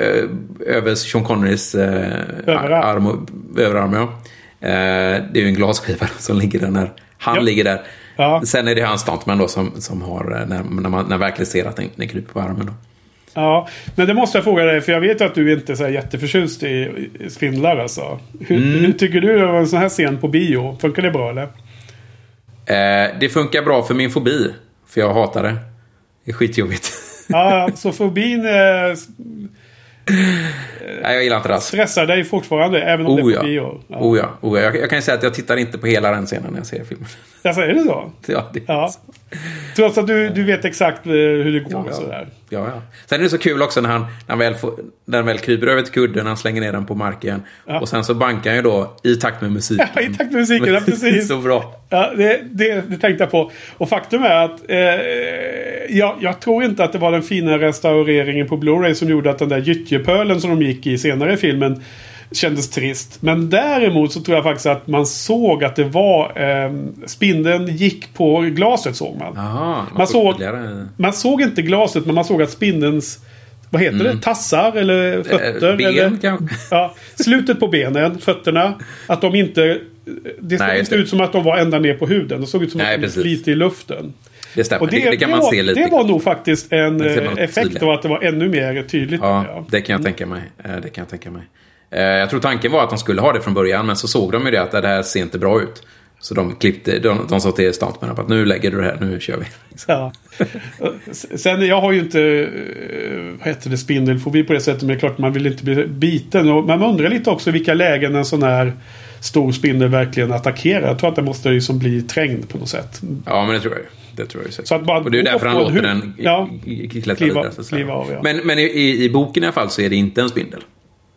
eh, över Sean Connerys eh, Överarm. arm och, överarm. Ja. Eh, det är ju en glasskiva [LAUGHS] som ligger där när han Ja. ligger där. Ja. Sen är det hans stuntman då som, som har, när, när man när verkligen ser att den, den kryper på armen. Då. Ja, men det måste jag fråga dig för jag vet att du inte är så här jätteförtjust i, spindlar alltså. Hur, Mm. hur tycker du om en sån här scen på bio? Funkar det bra eller? Eh, det funkar bra för min fobi, för jag hatar det. Det är skitjobbigt. [LAUGHS] Ja, så fobin eh, Nej, jag gillar inte det stressar dig fortfarande även om det Oh är ja. på bio? Ja. Oh ja. Oh ja. Jag, jag kan ju säga att jag tittar inte på hela den scenen när jag ser filmen. Alltså, är det så? [LAUGHS] Ja, det, Ja. Trots att du, du vet exakt eh, hur det går Ja, och ja. sådär. Ja, ja. Sen är det så kul också när han, när han, väl, får, när han väl kryper över till kudden, han slänger ner den på marken. Ja. Och sen så bankar han ju då i takt med musiken. [LAUGHS] Ja, i takt med musiken, ja, precis. så bra. Ja, det, det, det tänkte jag på. Och faktum är att eh, jag, jag tror inte att det var den fina restaureringen på Blu-ray som gjorde att den där gyttjepölen som de gick i senare i filmen kändes trist. Men däremot så tror jag faktiskt att man såg att det var eh, spindeln gick på glaset såg man. Jaha, man, Man såg- ytterligare- Man såg inte glaset men man såg att spindelns vad heter det? Tassar eller fötter? Mm. ben eller, kanske? [LAUGHS] Ja, slutet på benen, fötterna. Att de inte... Det såg inte ut som att de var ända ner på huden. Det såg ut som Nej, att de precis. lite i luften. Det stämmer, Och det, det, det kan man var, se lite. det var nog faktiskt en eh, effekt av att det var ännu mer tydligt. Ja, det kan jag tänka mig. Eh, Det kan jag tänka mig. Eh, Jag tror tanken var att de skulle ha det från början, men så såg de ju det att det här ser inte bra ut. Så de klippte, de, de sa till stuntmännen att nu lägger du det här, nu kör vi. Ja. Sen, jag har ju inte eh, vad heter det, spindelfobi på det sättet. Men det är klart man vill inte bli biten. Och man undrar lite också vilka lägen en sån här stor spindel verkligen attackerar. Jag tror att den måste liksom bli trängd på något sätt. Ja, men det tror jag ju. Det tror jag säkert. Så att bara och det är därför han låter den Ja. klättra Kliva- kliva av, ja. Men, men i, i boken i alla fall så är det inte en spindel.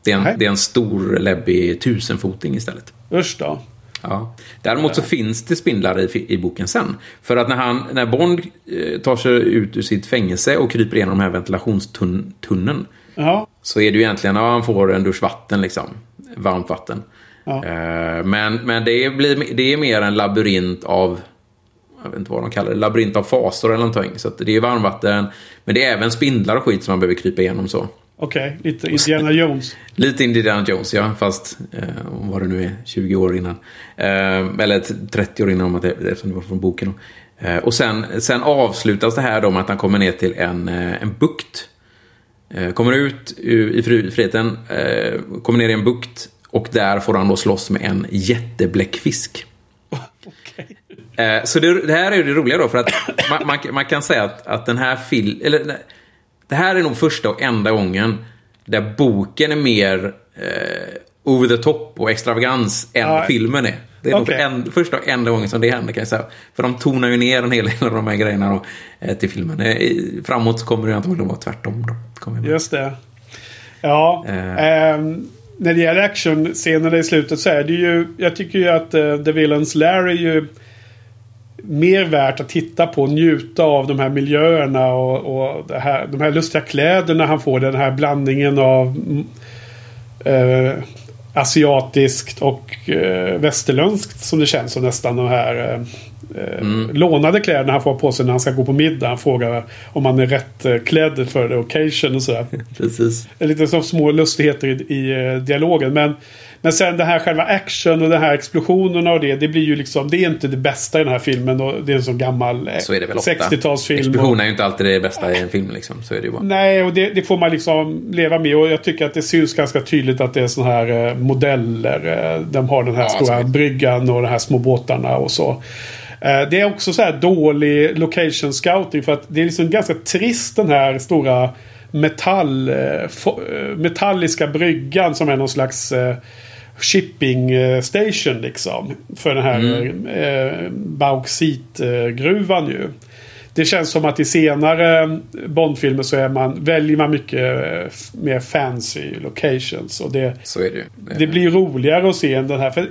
Det är en, det är en stor läbbig tusenfoting istället. Usch då. Ja. Däremot så finns det spindlar i, i boken sen. För att när, han, när Bond eh, tar sig ut ur sitt fängelse och kryper igenom den här ventilationstunneln Ja. så är det ju egentligen, ja, han får en dusch vatten liksom. Varmt vatten. Ja. Eh, men men det, blir, det är mer en labyrint av, jag vet inte vad de kallar det, labyrint av fasor eller någonting. Så att det är varmvatten, men det är även spindlar och skit som man behöver krypa igenom så. Okej, lite Indiana Jones. Lite Indiana Jones, ja. Fast eh, vad det nu är, 20 år innan. Eh, eller t- 30 år innan, om att det, eftersom det var från boken. Eh, och sen, sen avslutas det här då med att han kommer ner till en, eh, en bukt. Eh, kommer ut i fri- friheten, eh, kommer ner i en bukt. Och där får han då slåss med en jättebläckfisk. Okej. Eh, så det, det här är ju det roliga då, för att man, man, man kan säga att, att den här film... Det här är nog första och enda gången där boken är mer eh, over the top och extravagans än Ja. filmen är. Det är nog Okej. en, första och enda gången som det händer kan jag säga. För de tonar ju ner en hel del av de här grejerna då, eh, till filmen. Eh, framåt så kommer det antagligen vara tvärtom. Då. Just det. Ja. Eh. ehm, när det gäller actionscenerna i slutet så är det ju... Jag tycker ju att uh, The Villains Lair är ju mer värt att titta på och njuta av de här miljöerna och, och här, de här lustiga kläderna han får. Den här blandningen av mm, eh, asiatiskt och eh, västerländskt som det känns som nästan de här eh, eh, lånade kläderna han får på sig när han ska gå på middag. Han frågar om han är rätt eh, klädd för the occasion och sådär. [LAUGHS] Precis. Lite så små lustigheter i, i eh, dialogen. Men, men sen det här själva action och de här explosionerna och det. Det blir ju liksom, det är inte det bästa i den här filmen. Och det är en sån gammal eh, Så är det väl ofta. 60-talsfilm. och- Explosionen är ju inte alltid det bästa i en film. Liksom. Så är det ju bara. Nej, och det, det får man liksom leva med. Och jag tycker att det syns ganska tydligt att det är såna här eh, modeller. Eh, de har den här Ja, stora så- bryggan och de här små båtarna och så. Eh, det är också så här dålig location scouting. För att det är liksom ganska trist den här stora metall, eh, eh, metalliska bryggan som är någon slags eh, shipping eh, station liksom. För den här Mm. eh, bauxitgruvan ju. Det känns som att i senare Bondfilmer så är man, väljer man mycket eh, mer fancy locations. Och det, Så är det ju. det blir roligare att se än den här. För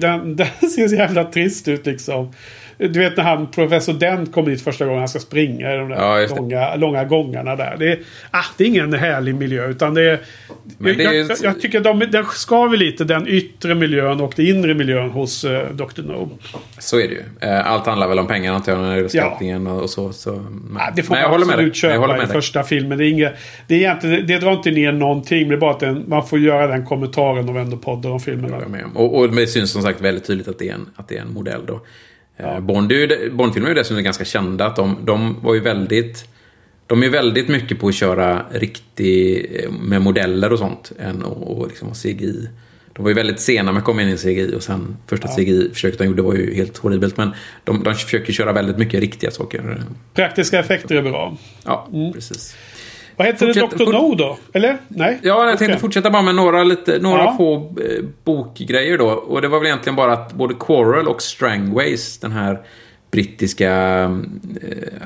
den, den ser så jävla trist ut liksom. Du vet när han, professor Dent kommer dit första gången han ska springa i de där Ja, långa, långa gångarna där. Det är, ah, det är ingen härlig miljö utan det är... Men det är ju- jag, jag tycker de, den skaver lite den yttre miljön och den inre miljön hos uh, Dr. No. Så är det ju. Eh, Allt handlar väl om pengar antar jag, när det gäller Ja. skattningen och och så. så men, Ah, det får men jag man absolut Jag köpa i första filmen. Det, är inget, det, är egentligen, det drar inte ner någonting. Det är bara att den, man får göra den kommentaren och ändå poddar om filmerna. Jag är. Och, och det syns som sagt väldigt tydligt att det är en, att det är en modell då. Eh, Bond är Bondfilmer är ju dessutom ganska kända. Att de, de var ju väldigt... De är väldigt mycket på att köra riktig eh, med modeller och sånt. Än att och liksom ha CGI. De var ju väldigt sena med att komma in i CGI och sen första CGI-försöket de gjorde var ju helt horribelt. Men de, de försöker köra väldigt mycket riktiga saker. Praktiska effekter är bra. Ja, precis. Vad heter det? Fortsätt- Dr. fort- No då? Eller? Nej? Ja, jag tänkte Okej. fortsätta bara med några, lite, några Ja. få eh, bokgrejer då. Och det var väl egentligen bara att både Quarrel och Strangways, den här brittiska eh,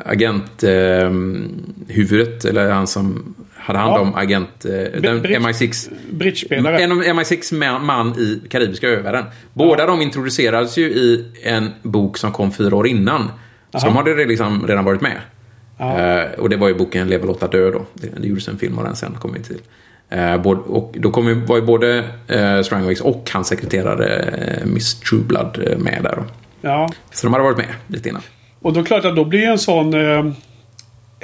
agenthuvudet, eller han som hade hand Ja. om agent... Eh, den MI6 Bridgespelare. en av MI6 man, i Karibiska övärlden. Båda de introducerades ju i en bok som kom fyra år innan. Så de hade det liksom redan varit med. Eh, och det var ju boken Leva, låta dö då. Det, det gjordes en film av den sen, kom vi till. Eh, både, och då kom ju, var ju både eh, Strangways och hans sekreterare eh, Miss Trueblood med där då. Ja. Så de hade varit med lite innan. Och då klart att då blir en sån... Eh,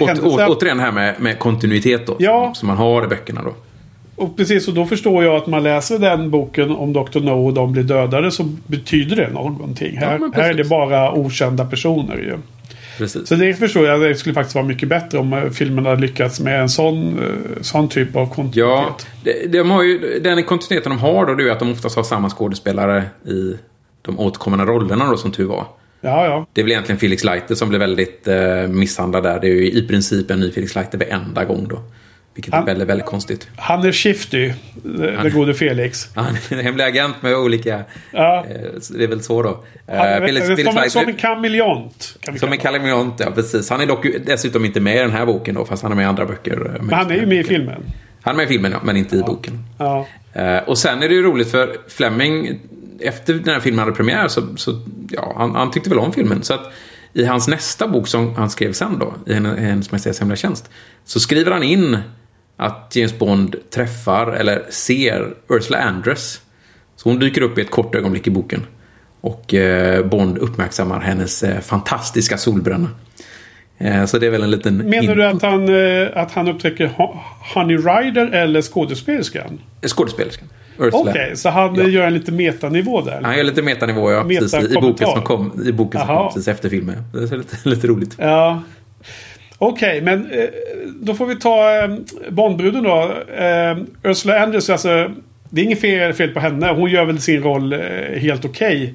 Åt, å, återigen här med, med kontinuitet då. Ja. Som, som man har i böckerna då. Och precis, och då förstår jag att man läser den boken om Dr. No och de blir dödade så betyder det någonting. Här, men här är det bara okända personer ju. Precis. Så det förstår jag. Det skulle faktiskt vara mycket bättre om eh, filmen hade lyckats med en sån, eh, sån typ av kontinuitet. Ja, de, de har ju, den kontinuiteten de har då, det är att de oftast har samma skådespelare i de återkommande rollerna då, som tur var. Ja, ja. Det är väl egentligen Felix Leiter som blir väldigt eh, misshandlad där. Det är ju i princip en ny Felix Leiter varenda gång då. Vilket Han- är väldigt, väldigt konstigt. Han är shifty, den gode Felix. [LAUGHS] Han är en hemlig agent med olika... Ja. Eh, det är väl så då. Eh, Han är, Felix, som, Felix som, som en kameleont. Kan som en kalimont, ja precis. Han är dock dessutom inte med i den här boken då, fast han är med i andra böcker. eh, Men han är ju med i filmen. Han är med i filmen, ja, men inte i boken. Ja. Eh, och sen är det ju roligt för Fleming, efter den här filmen hade premiär, så, så ja, han, han tyckte väl om filmen. Så att i hans nästa bok som han skrev sen då, i Hennes Majestäts Hemliga Tjänst, så skriver han in att James Bond träffar, eller ser, Ursula Andress. Så hon dyker upp i ett kort ögonblick i boken. Och eh, Bond uppmärksammar hennes eh, fantastiska solbränna. Eh, så det är väl en liten... Menar du att han, att han upptäcker Ho- Honey Rider eller skådespelerskan? Skådespelerskan. Okej, så han Ja. gör en lite metanivå där. Han gör lite metanivå, ja. Precis, i, boken som kom, i boken som kom precis efter filmen. Det är lite, [LAUGHS] lite roligt. Ja. Okej, men eh, då får vi ta eh, Bondbruden då. Eh, Ursula Andress, alltså. Det är inget fel, fel på henne. Hon gör väl sin roll helt okej.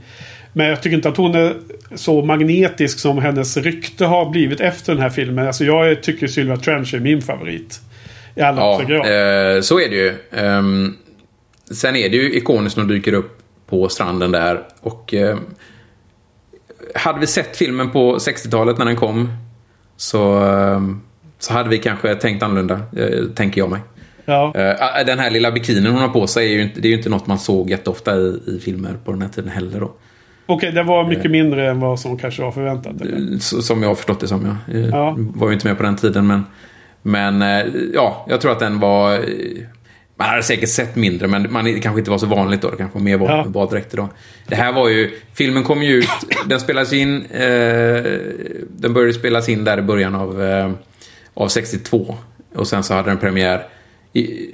Men jag tycker inte att hon är så magnetisk som hennes rykte har blivit efter den här filmen. Alltså jag tycker Sylvia Trench är min favorit. I allra Ja, eh, så är det ju. Ehm, sen är det ju ikoniskt när hon dyker upp på stranden där. Och eh, hade vi sett filmen på 60-talet när den kom så, eh, så hade vi kanske tänkt annorlunda, eh, tänker jag mig. Ja. Eh, den här lilla bikinin hon har på sig är ju inte, det är ju inte något man såg jätteofta i, i filmer på den här tiden heller. Då. Okej, det var mycket mindre än vad som kanske var förväntat. Eller? Som jag har förstått det som. Jag eh, Ja. var ju inte med på den tiden. Men, men eh, ja, jag tror att den var... Man hade säkert sett mindre, men man, det kanske inte var så vanligt då. Det kanske var mer var, Ja. baddräkter då. Det här var ju... Filmen kom ju ut... Den spelades in... Eh, den började spelas in där i början av, eh, av 62. Och sen så hade den premiär... I,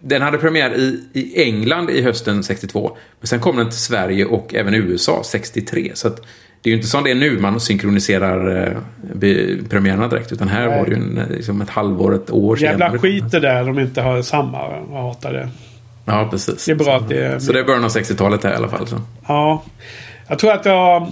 den hade premiär i, i England i hösten 62. Men sen kom den till Sverige och även USA 63. Så att det är ju inte som det är nu man synkroniserar eh, premiärerna direkt. Utan här Nej. var det ju en, eh, liksom ett halvår, ett år Jävla senare. skit det där de inte har samma. Jag hatar det. Ja, precis. Det är bra att det är... Så det är början av 60-talet här i alla fall. Så. Ja. Jag tror att jag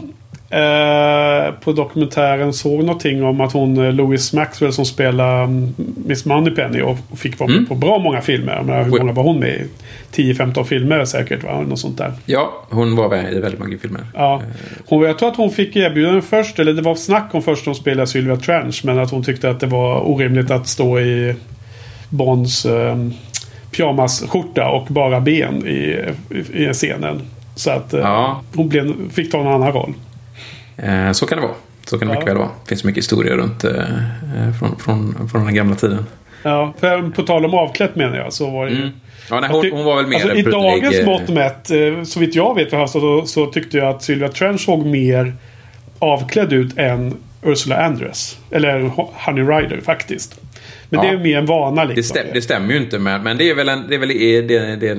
eh, på dokumentären såg någonting om att hon eh, Louis Maxwell som spelar mm, Miss Moneypenny och och fick vara med Mm. på bra många filmer. Menar, hur många var hon med i? 10-15 filmer säkert va? Något sånt där. Ja, hon var med i väldigt många filmer. Ja. Hon, jag tror att hon fick erbjudande först, eller det var snack om först att spela Sylvia Trench. Men att hon tyckte att det var orimligt att stå i Bonds eh, pyjamasskjorta och bara ben i, i, i scenen. Så att eh, Ja. hon blev, fick ta en annan roll. Eh, så kan det vara. Så kan det Ja. mycket väl vara. Det finns mycket historier runt eh, eh, från, från, från den gamla tiden. Ja, för på tal om avklätt menar jag så var det ju... Mm. Ja, nej, hon, hon var väl mer alltså, I dagens mått mätt, eh, så vitt jag vet så, så, så tyckte jag att Sylvia Trench såg mer avklädd ut än Ursula Andress. Eller Honey Rider faktiskt. Men Ja. det är mer en vana Det, liksom. stäm, det stämmer ju inte, men, men det är väl, en, det, är väl det, det, det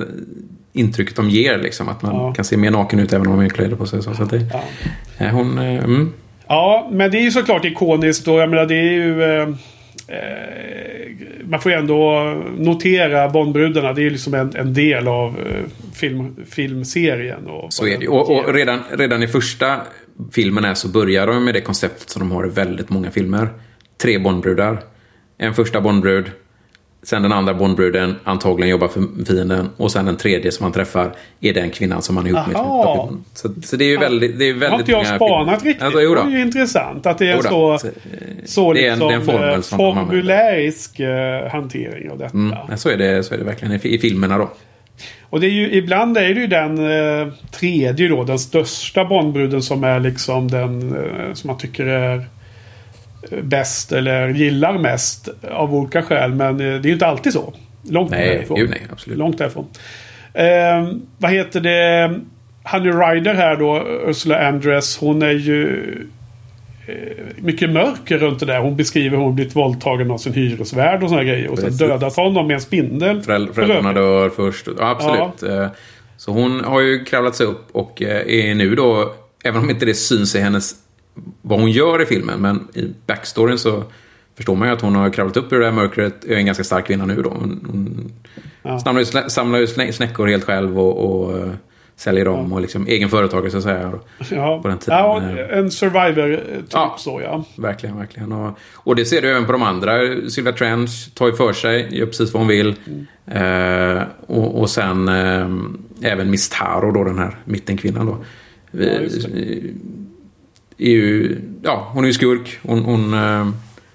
intrycket de ger. Liksom, att man Ja. kan se mer naken ut även om man har kläder på sig. Så, så att det, Ja. eh, hon, eh, mm, Ja, men det är ju såklart ikoniskt och jag menar det är ju... Eh, eh, man får ju ändå notera Bondbrudarna. Det är ju liksom en, en del av film, filmserien. Och så är det. Och, och redan, redan i första filmen är så börjar de med det konceptet som de har i väldigt många filmer. Tre Bondbrudar. En första Bondbrud. Sen den andra Bondbruden antagligen jobbar för fienden. Och sen den tredje som han träffar är den kvinnan som han är ihop med. Så, så det är ju väldigt, det är väldigt har inte jag spanat riktigt. Alltså, det är ju intressant att det är så, Så, eh, så det är en- liksom, formel eh, som de använder. formularisk eh, hantering av detta. Mm, så, är det, så är det verkligen i, i filmerna då. Och det är ju, ibland är det ju den eh, tredje då, den största Bondbruden som är liksom den eh, som man tycker är eh, bäst eller gillar mest av olika skäl. Men eh, det är ju inte alltid så. Långt Nej, därifrån. gud nej, absolut. Långt därifrån. Eh, vad heter det? Honey Rider här då, Ursula Andress. Hon är ju eh, mycket mörker runt det där. Hon beskriver hur hon blivit våldtagen av sin hyresvärd och såna grejer. Och Precis. dödat honom med en spindel. Föräldrar, För föräldrarna dör först. Ja, absolut. Eh, Så hon har ju kravlat sig upp och är nu då, även om inte det syns i hennes, vad hon gör i filmen, men i backstoryn så förstår man ju att hon har kravlat upp ur det där mörkret. Är en ganska stark kvinna nu då. Hon, hon Ja. samlar, ju, samlar ju snä- snäckor helt själv och, och eh, säljer dem och liksom egen företagare så att säga. Ja, på den tiden. ja en survivor-typ Ja. så ja. Verkligen, verkligen. Och, och det ser du även på de andra. Sylvia Trench tar ju för sig, gör precis vad hon vill. Eh, och, och sen eh, även Miss Taro då, den här mittenkvinnan då. Vi, Ja, är ju, ja, hon är ju skurk. Hon, hon eh,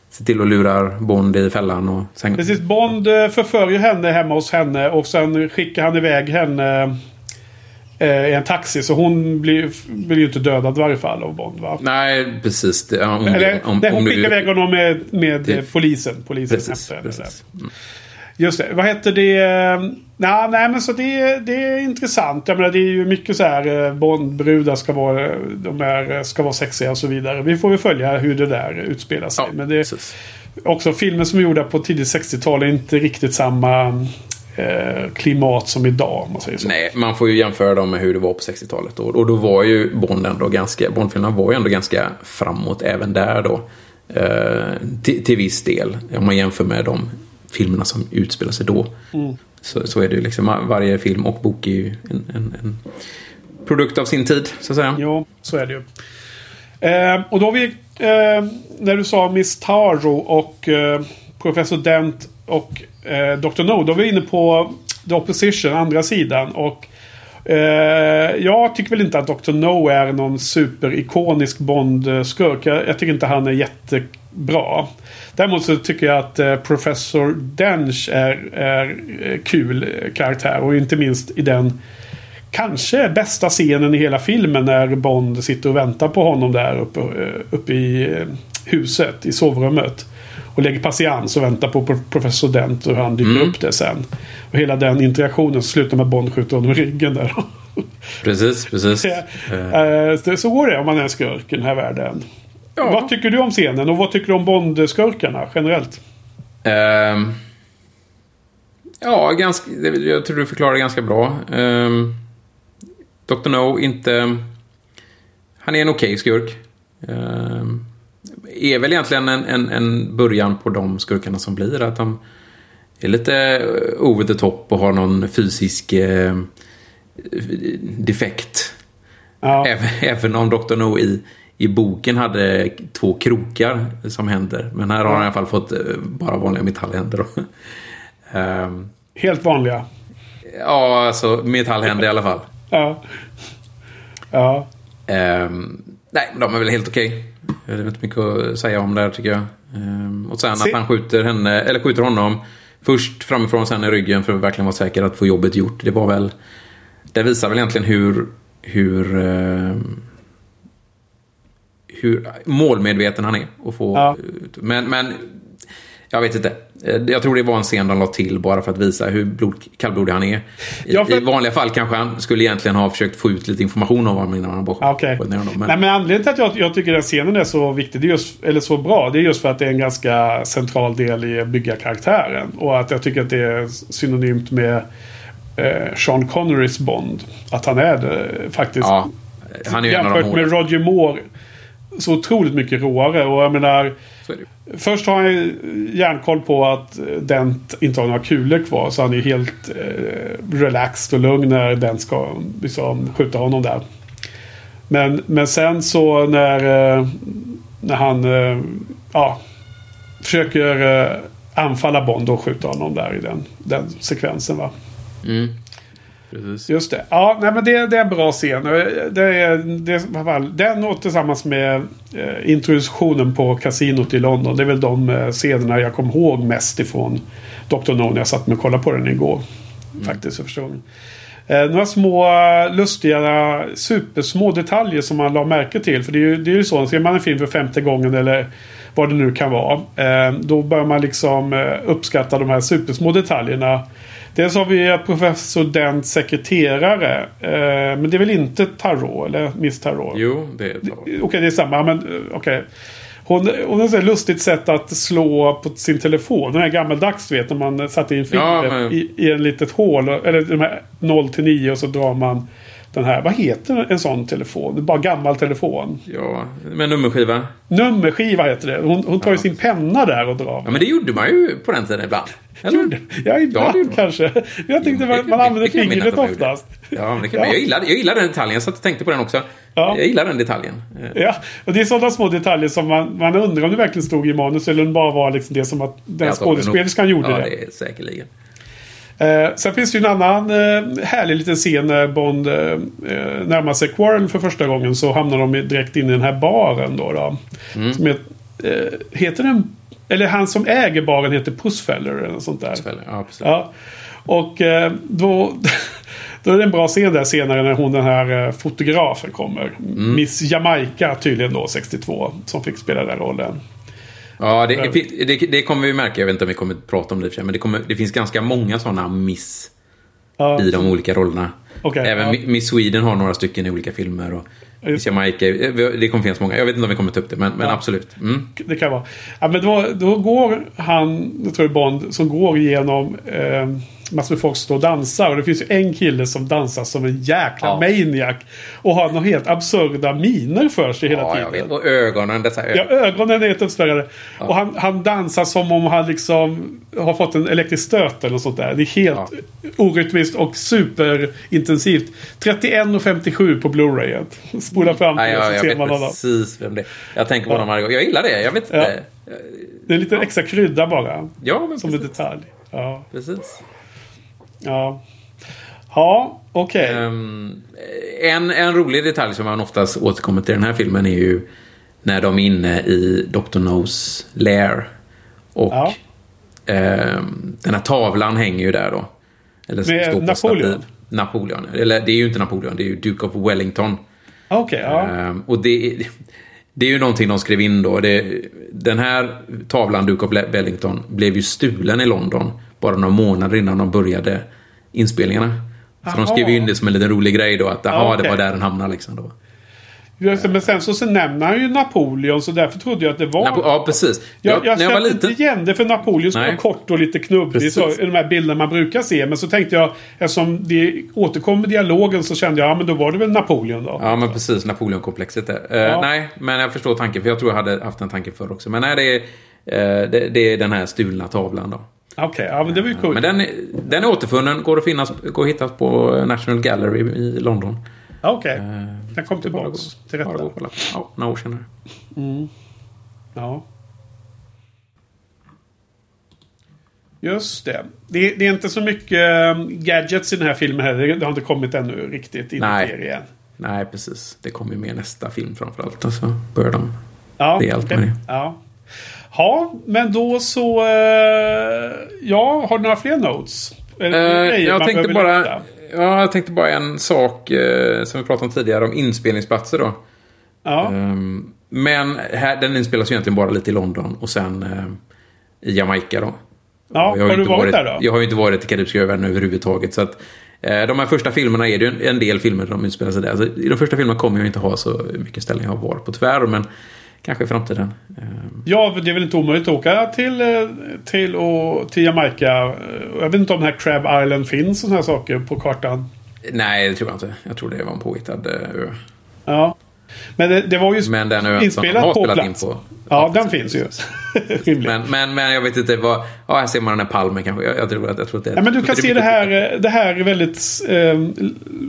ser till att lurar Bond i fällan och sen... Precis, Bond eh, förföljer henne hemma hos henne och sen skickar han iväg henne eh, i en taxi. Så hon blir, blir ju inte dödad i varje fall av Bond va? Nej, precis. Det, om, Eller, om, nej, om hon du- skickar iväg honom med, med Det- polisen. Polisen Precis, hämtar henne där. precis. Mm. Just det. Vad heter det? Nej, nej men så det, det är intressant. Jag menar det är ju mycket så här eh, Bondbrudar ska vara, de är, eh, ska vara sexiga och så vidare. Vi får väl följa hur det där utspelar sig. Ja, men det, precis. också filmer som är gjorda på tidigt 60-tal är inte riktigt samma eh, klimat som idag. Man säger så. Nej, man får ju jämföra dem med hur det var på 60-talet. Och, och då var ju Bond ändå ganska, Bondfilmerna var ju ändå ganska framåt även där då. Eh, till, till viss del. Om man jämför med de filmerna som utspelar sig då. Så, så är det ju liksom, varje film och bok är ju en, en, en produkt av sin tid, så att säga. Jo, så är det ju. Eh, och då har vi, eh, när du sa Miss Taro och eh, Professor Dent och eh, Dr. No. Då är vi inne på The Opposition, andra sidan. Och eh, jag tycker väl inte att Dr. No är någon superikonisk Bond-skurk. Jag, jag tycker inte han är jättebra. Däremot så tycker jag att eh, Professor Dench är, är eh, kul eh, karaktär. Och inte minst i den kanske bästa scenen i hela filmen när Bond sitter och väntar på honom där uppe, uppe i huset, i sovrummet. Och lägger patiens och väntar på pro- professor Dent och han dyker upp det sen. Och hela den interaktionen slutar med att Bond skjuter honom i ryggen där. Precis, precis. [LAUGHS] Så går det om man är skurk i den här världen. Ja. Vad tycker du om scenen och vad tycker du om Bond-skurkarna generellt? Ehm, ja, ganska, jag tror du förklarar det ganska bra. Um, Dr. No, inte... Han är en okej skurk. Ehm, är väl egentligen en, en, en början på de skurkarna som blir. Att de är lite over the top och har någon fysisk eh, defekt. Ja, Även, även om Dr. No i, i boken hade två krokar som händer. Men här har han i alla fall fått eh, bara vanliga metallhänder. då. [LAUGHS] Ehm, helt vanliga. ja, alltså metallhänder i alla fall. [LAUGHS] Ja. Ja. Ehm, nej, de är väl helt okej. Det är inte mycket att säga om där tycker jag. Ehm, och sen Se- att han skjuter henne, eller skjuter honom först framifrån sen i ryggen för att verkligen vara säker att få jobbet gjort. Det var väl... Det visar väl egentligen hur... hur ehm, hur målmedveten han är. Och få, Ja. ut- men, men jag vet inte. Eh, Jag tror det var en scen de la till bara för att visa hur blod, kallblodig han är. I, Ja, för- I vanliga fall kanske han skulle egentligen ha försökt få ut lite information om honom innan han bara sköt ner honom. Men, Nej, men anledningen till att jag, jag tycker den scenen är så viktig, det är just, eller så bra, det är just för att det är en ganska central del i att bygga karaktären. Och att jag tycker att det är synonymt med eh, Sean Connerys Bond. Att han är det faktiskt. ja, han är jämfört med. Roger Moore så otroligt mycket råare. Och jag menar, först har han järnkoll på att Dent inte har några kulor kvar. Så han är helt eh, relaxed och lugn när Dent ska liksom, skjuta honom där. Men, men sen så när, eh, när han eh, ja, försöker eh, anfalla Bond och skjuta honom där i den, den sekvensen. Va? Mm. Precis. Just det. Ja, nej, men det, det är en bra scen. Och Det är, det, den och tillsammans med eh, introduktionen på kasinot i London. Det är väl de eh, scenerna jag kommer ihåg mest ifrån Dr. No när jag satt med och kollade på den igår. Faktiskt för första gången. Eh, några små eh, lustiga supersmå detaljer som man la märke till. För det är ju, det är ju så, ser man en film för femte gången eller vad det nu kan vara. Eh, då bör man liksom eh, uppskatta de här supersmå detaljerna. Dels har vi professor Dents sekreterare. Eh, men det är väl inte Tarot eller Miss Tarot? Jo, det är bra. Okej, det är samma. Men eh, okej. Hon, hon har ett lustigt sätt att slå på sin telefon. Den här gammaldags du vet. När man satte in fingret Ja, men- i, i en litet hål. Eller de här 0 till 9 och så drar man den här. Vad heter en sån telefon? Det är bara gammal telefon. Ja, med nummerskiva. Nummerskiva heter det. Hon, hon tar ju sin penna där och drar. Ja, men det gjorde man ju på den tiden ibland. Gjorde- Ja, ibland man. kanske. Jag tänkte man, man jag minnas fingret oftast. Ja, men det kan, Ja. Jag, gillar, jag gillar den detaljen. Jag satt och tänkte på den också. Ja. Jag gillar den detaljen. Ja, och det är sådana små detaljer som man, man undrar om det verkligen stod i manus eller om det bara var liksom det som att den jag skådespelerskan gjorde ja, det. det är säkerligen. Eh, sen finns det ju en annan eh, härlig liten scen när Bond eh, eh, närmar sig Quarrel för första gången. Så hamnar de direkt in i den här baren då. då Mm. som heter, eh, heter den... Eller han som äger baren heter Pussfeller eller något sånt där. Ja, precis. Ja. Och eh, då, [LAUGHS] då är det en bra scen där senare när hon den här eh, fotografen kommer. Mm. Miss Jamaica tydligen då, 62. Som fick spela den rollen. Ja, det, det, det kommer vi märka. Jag vet inte om vi kommer att prata om det men det, kommer, det finns ganska många sådana miss Ja, i de olika rollerna. Okej, Även ja. Mi- Miss Sweden har några stycken i olika filmer. Och Miss Jamaica, eh, det kommer finnas många. Jag vet inte om vi kommer ta upp det, men, men Ja. absolut. Mm. det kan vara. Ja, men då, då går han, jag tror är Bond, som går igenom eh, massor med folk står och dansar. Och det finns ju en kille som dansar som en jäkla Ja. maniac. Och har några helt absurda miner för sig hela Ja, tiden. jag vet. Och ögonen, dessa ögon. Ja, ögonen är helt uppspärrade. Och han, han dansar som om han liksom har fått en elektrisk stöt eller något sånt där. Det är helt orytmiskt och superintensivt. 31,57 på Blu-rayet. [LAUGHS] Spola fram till jag, så jag ser vet man honom. precis vem det är. Jag tänker på honom varje gång. Jag gillar det. Jag vet Ja. inte. Det är lite extra krydda bara. Ja, men Som en precis. detalj. Ja. precis. Ja, ja okej. Ehm, en, en rolig detalj som man oftast återkommer till i den här filmen är ju när de är inne i Dr. No's lair. Och Ja. ehm, den här tavlan hänger ju där då. Eller Med står på Napoleon? Napoleon. Eller det är ju inte Napoleon, det är ju Duke of Wellington. Okej, ja. Ehm, och det, det är ju någonting de skrev in då. Det, den här tavlan, Duke of Wellington, blev ju stulen i London bara några månader innan de började inspelningarna. Så de Aha. skrev ju in det som en liten rolig grej då, att aha, okej. det var där den hamnade liksom då. Just men sen så, så nämner han ju Napoleon så därför trodde jag att det var... Napo- ja, precis. Jag, Jag, jag kände inte igen det för Napoleon skulle vara kort och lite knubbig. Så. I de här bilderna man brukar se. Men så tänkte jag, eftersom det återkom i dialogen så kände jag, ja men då var det väl Napoleon då. Ja, men precis. Napoleonkomplexet där. Eh, Ja. Nej, men jag förstår tanken. För jag tror jag hade haft den tanken förr också. Men nej, det är, eh, det, det är den här stulna tavlan då. Okej, ja men det var ju coolt. Men den, är- den är återfunnen. Går att, finnas, går att hittas på National Gallery i London. Okej, Eh, den kom bara gå- till bara att gå rätta. och kolla. Ja, några år senare. Ja. Just det. det. Det är inte så mycket um, gadgets i den här filmen heller. Det har inte kommit ännu riktigt in Nej. i serien. Nej, precis. Det kommer ju med nästa film framförallt. Alltså, börjar de. Ja, Det är allt okej. med det. Ja. Ja, men då så... eh, ja, har du några fler notes? Eller Eh, jag tänkte bara... lyfta? Ja, jag tänkte bara en sak eh, som vi pratade om tidigare om inspelningsplatser då. Ja, Ehm, Men här, den inspelas ju egentligen bara lite i London och sen eh, i Jamaica då. Ja, har, ju du inte varit där då? Jag har ju inte varit i Karibiska övärlden överhuvudtaget. Så att, eh, de här första filmerna är det ju en, en del filmer som utspelar sig där. Så I de första filmerna kommer jag inte ha så mycket ställning jag har varit på tyvärr. Men kanske i framtiden. Eh, Ja, det är väl inte omöjligt att åka till, eh, till, och, till Jamaica. Jag vet inte om den här Crab Island finns och sådana här saker på kartan. nej, det tror jag inte. Jag tror det var en påhittad eh, ö. Ja. Men det, det var ju Men den ön som inspelat har på spelat in plats. på. Ja, den finns ju. [LAUGHS] Men, men, men jag vet inte vad... Ja, här ser man den här palmen kanske. Jag, jag, tror, att- jag tror att det Ja, men du kan se det är här, det här väldigt eh,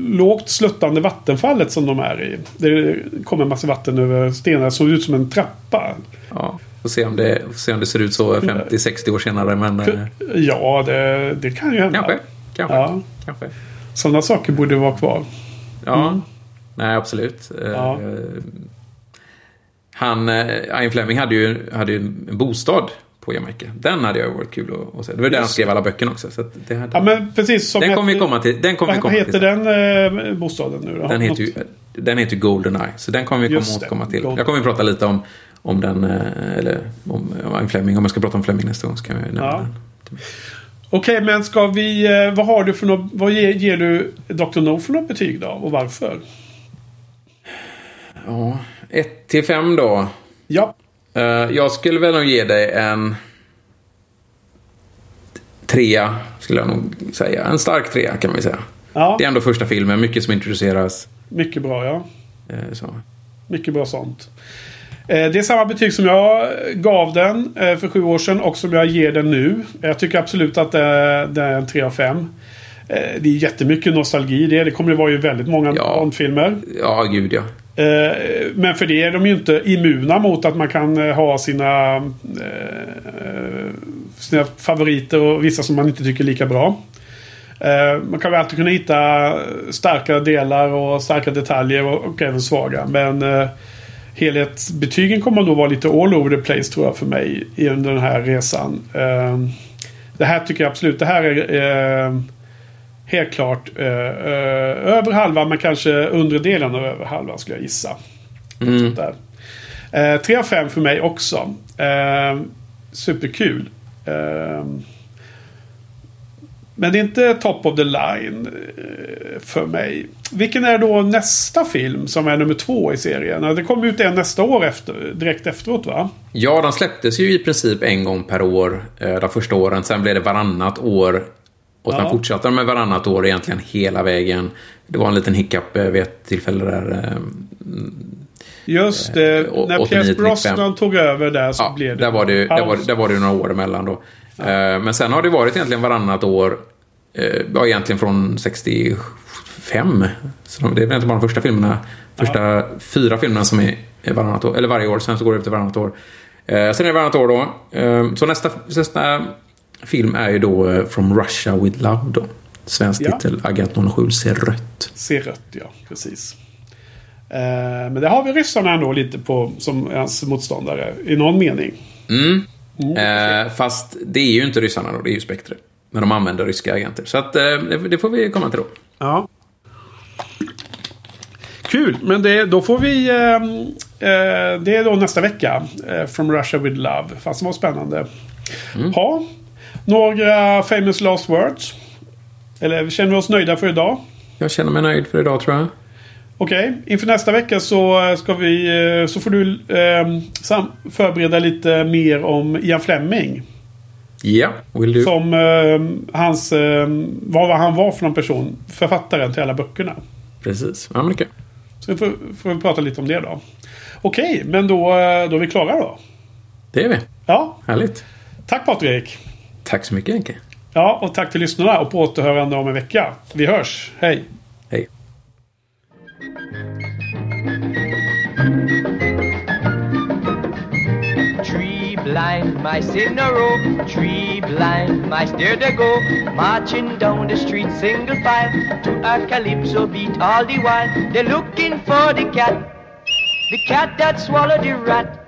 lågt sluttande vattenfallet som de är i. Det kommer en massa vatten över stenar som ser ut som en trappa. Ja, får se om det, se om det ser ut så 50-60 år senare. Men eh, Ja, det, det kan ju hända. kanske. Kanske. Ja. kanske. Sådana saker borde vara kvar. Ja, nej absolut. Eh. Ja. Han, eh, Ian Fleming hade ju, hade ju en bostad på Jamaica. Den hade jag varit kul att, att se. Det var där han skrev alla böckerna också. Så det hade, Ja, men precis den kommer vi komma till. Den kommer vi komma heter till. den eh, bostaden nu då? Den heter ju, den heter Goldeneye. Så den kommer vi komma återkomma till. Golden- Jag kommer att prata lite om, om den, eh, eller om, om Fleming. Om jag ska prata om Fleming nästa gång så kan vi nämna Ja. den. Okej, men ska vi... Vad har du för något... Vad ger, ger du Dr. No för något betyg då? Och varför? Ja, 1 till 5 då. Ja. Eh, jag skulle väl nog ge dig en trea, skulle jag nog säga. En stark trea kan vi säga. Ja, Det är ändå första filmen, mycket som introduceras. mycket bra ja. eh, Så. Mycket bra sånt. Eh, Det är samma betyg som jag gav den för sju år sedan och som jag ger den nu. Jag tycker absolut att det är, en 3 av 5. Det är jättemycket nostalgi i det. Det kommer det vara ju väldigt många Ja. Bondfilmer. Ja, gud ja. Eh, men för det är de ju inte immuna mot att man kan eh, ha sina, eh, sina favoriter och vissa som man inte tycker är lika bra. Man kan väl alltid kunna hitta starka delar och starka detaljer och, även svaga. Men helhetsbetygen kommer nog vara lite all over the place tror jag för mig under den här resan. Det här tycker jag absolut. Det här är helt klart eh, eh, över halva men kanske undre delen av över halva skulle jag gissa. Mm. Där. Eh, 3 av 5 för mig också. Eh, superkul. Eh, men det är inte top of the line för mig. Vilken är då nästa film som är nummer två i serien? Det kommer ut en nästa år efter, direkt efteråt va? Ja, de släpptes ju i princip en gång per år de första åren. Sen blev det varannat år. Och sen Ja. fortsatte de med varannat år egentligen hela vägen. Det var en liten hiccup eh, vid ett tillfälle där. eh, Just det. Eh, när 89 Pierce Brosnan 95. tog över där så Ja, blev det... där var det, där var, där var det några år emellan då. Eh, Men sen har det varit egentligen varannat år. eh, Ja, egentligen från 65. Så det är väl egentligen bara de första filmerna. Första fyra filmerna som är är varannat år, eller varje år. Sen så går det upp till varannat år. Eh, Sen är det varannat år då. Eh, Så nästa, nästa film är ju då eh, From Russia With Love då. Svensk Ja. titel, Agent 07 ser rött. Se rött, ja. Precis. Eh, men det har vi ryssarna ändå lite på som hans motståndare. I någon mening. Mm. Eh, fast det är ju inte ryssarna då, det är ju Spectre. Men de använder ryska agenter. Så att, eh, det, får vi komma till då. Ja. Kul, men det, då får vi... ehm, eh, det är då nästa vecka. Eh, From Russia With Love. Fast det var spännande. Ha. Några famous last words? Eller känner vi oss nöjda för idag? Jag känner mig nöjd för idag tror jag. Okej, inför nästa vecka så eh, ska vi... eh, Så får du sam- förbereda lite mer om Ian Fleming. Ja, vill du? Som ehm, hans... ehm, vad han var för någon person? Författaren till alla böckerna. Precis. Ja, men okej. Så vi får, får vi prata lite om det då. Okej, men då, eh, då är vi klara då. Det är vi. Ja, Härligt. tack Patrik. Tack så mycket Henke. Ja, och tack till lyssnarna och på återhörande om en vecka. Vi hörs. Hej! Hej. Tree blind mice in a row, tree blind mice, there they go, marching down the street single file to a calypso beat all the while. They're looking for the cat, the cat that swallowed the rat.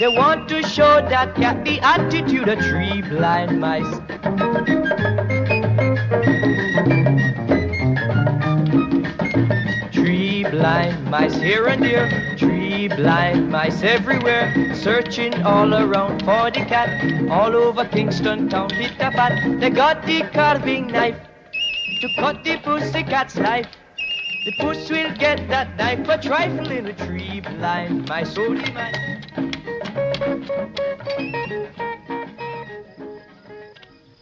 They want to show that cat the attitude of tree blind mice. Tree blind mice here and there, tree blind mice everywhere, searching all around for the cat. All over Kingston town, a pat. They got the carving knife to cut the pussycat's life. The puss will get that knife for trifling with three blind mice, oh, holy man. Müzik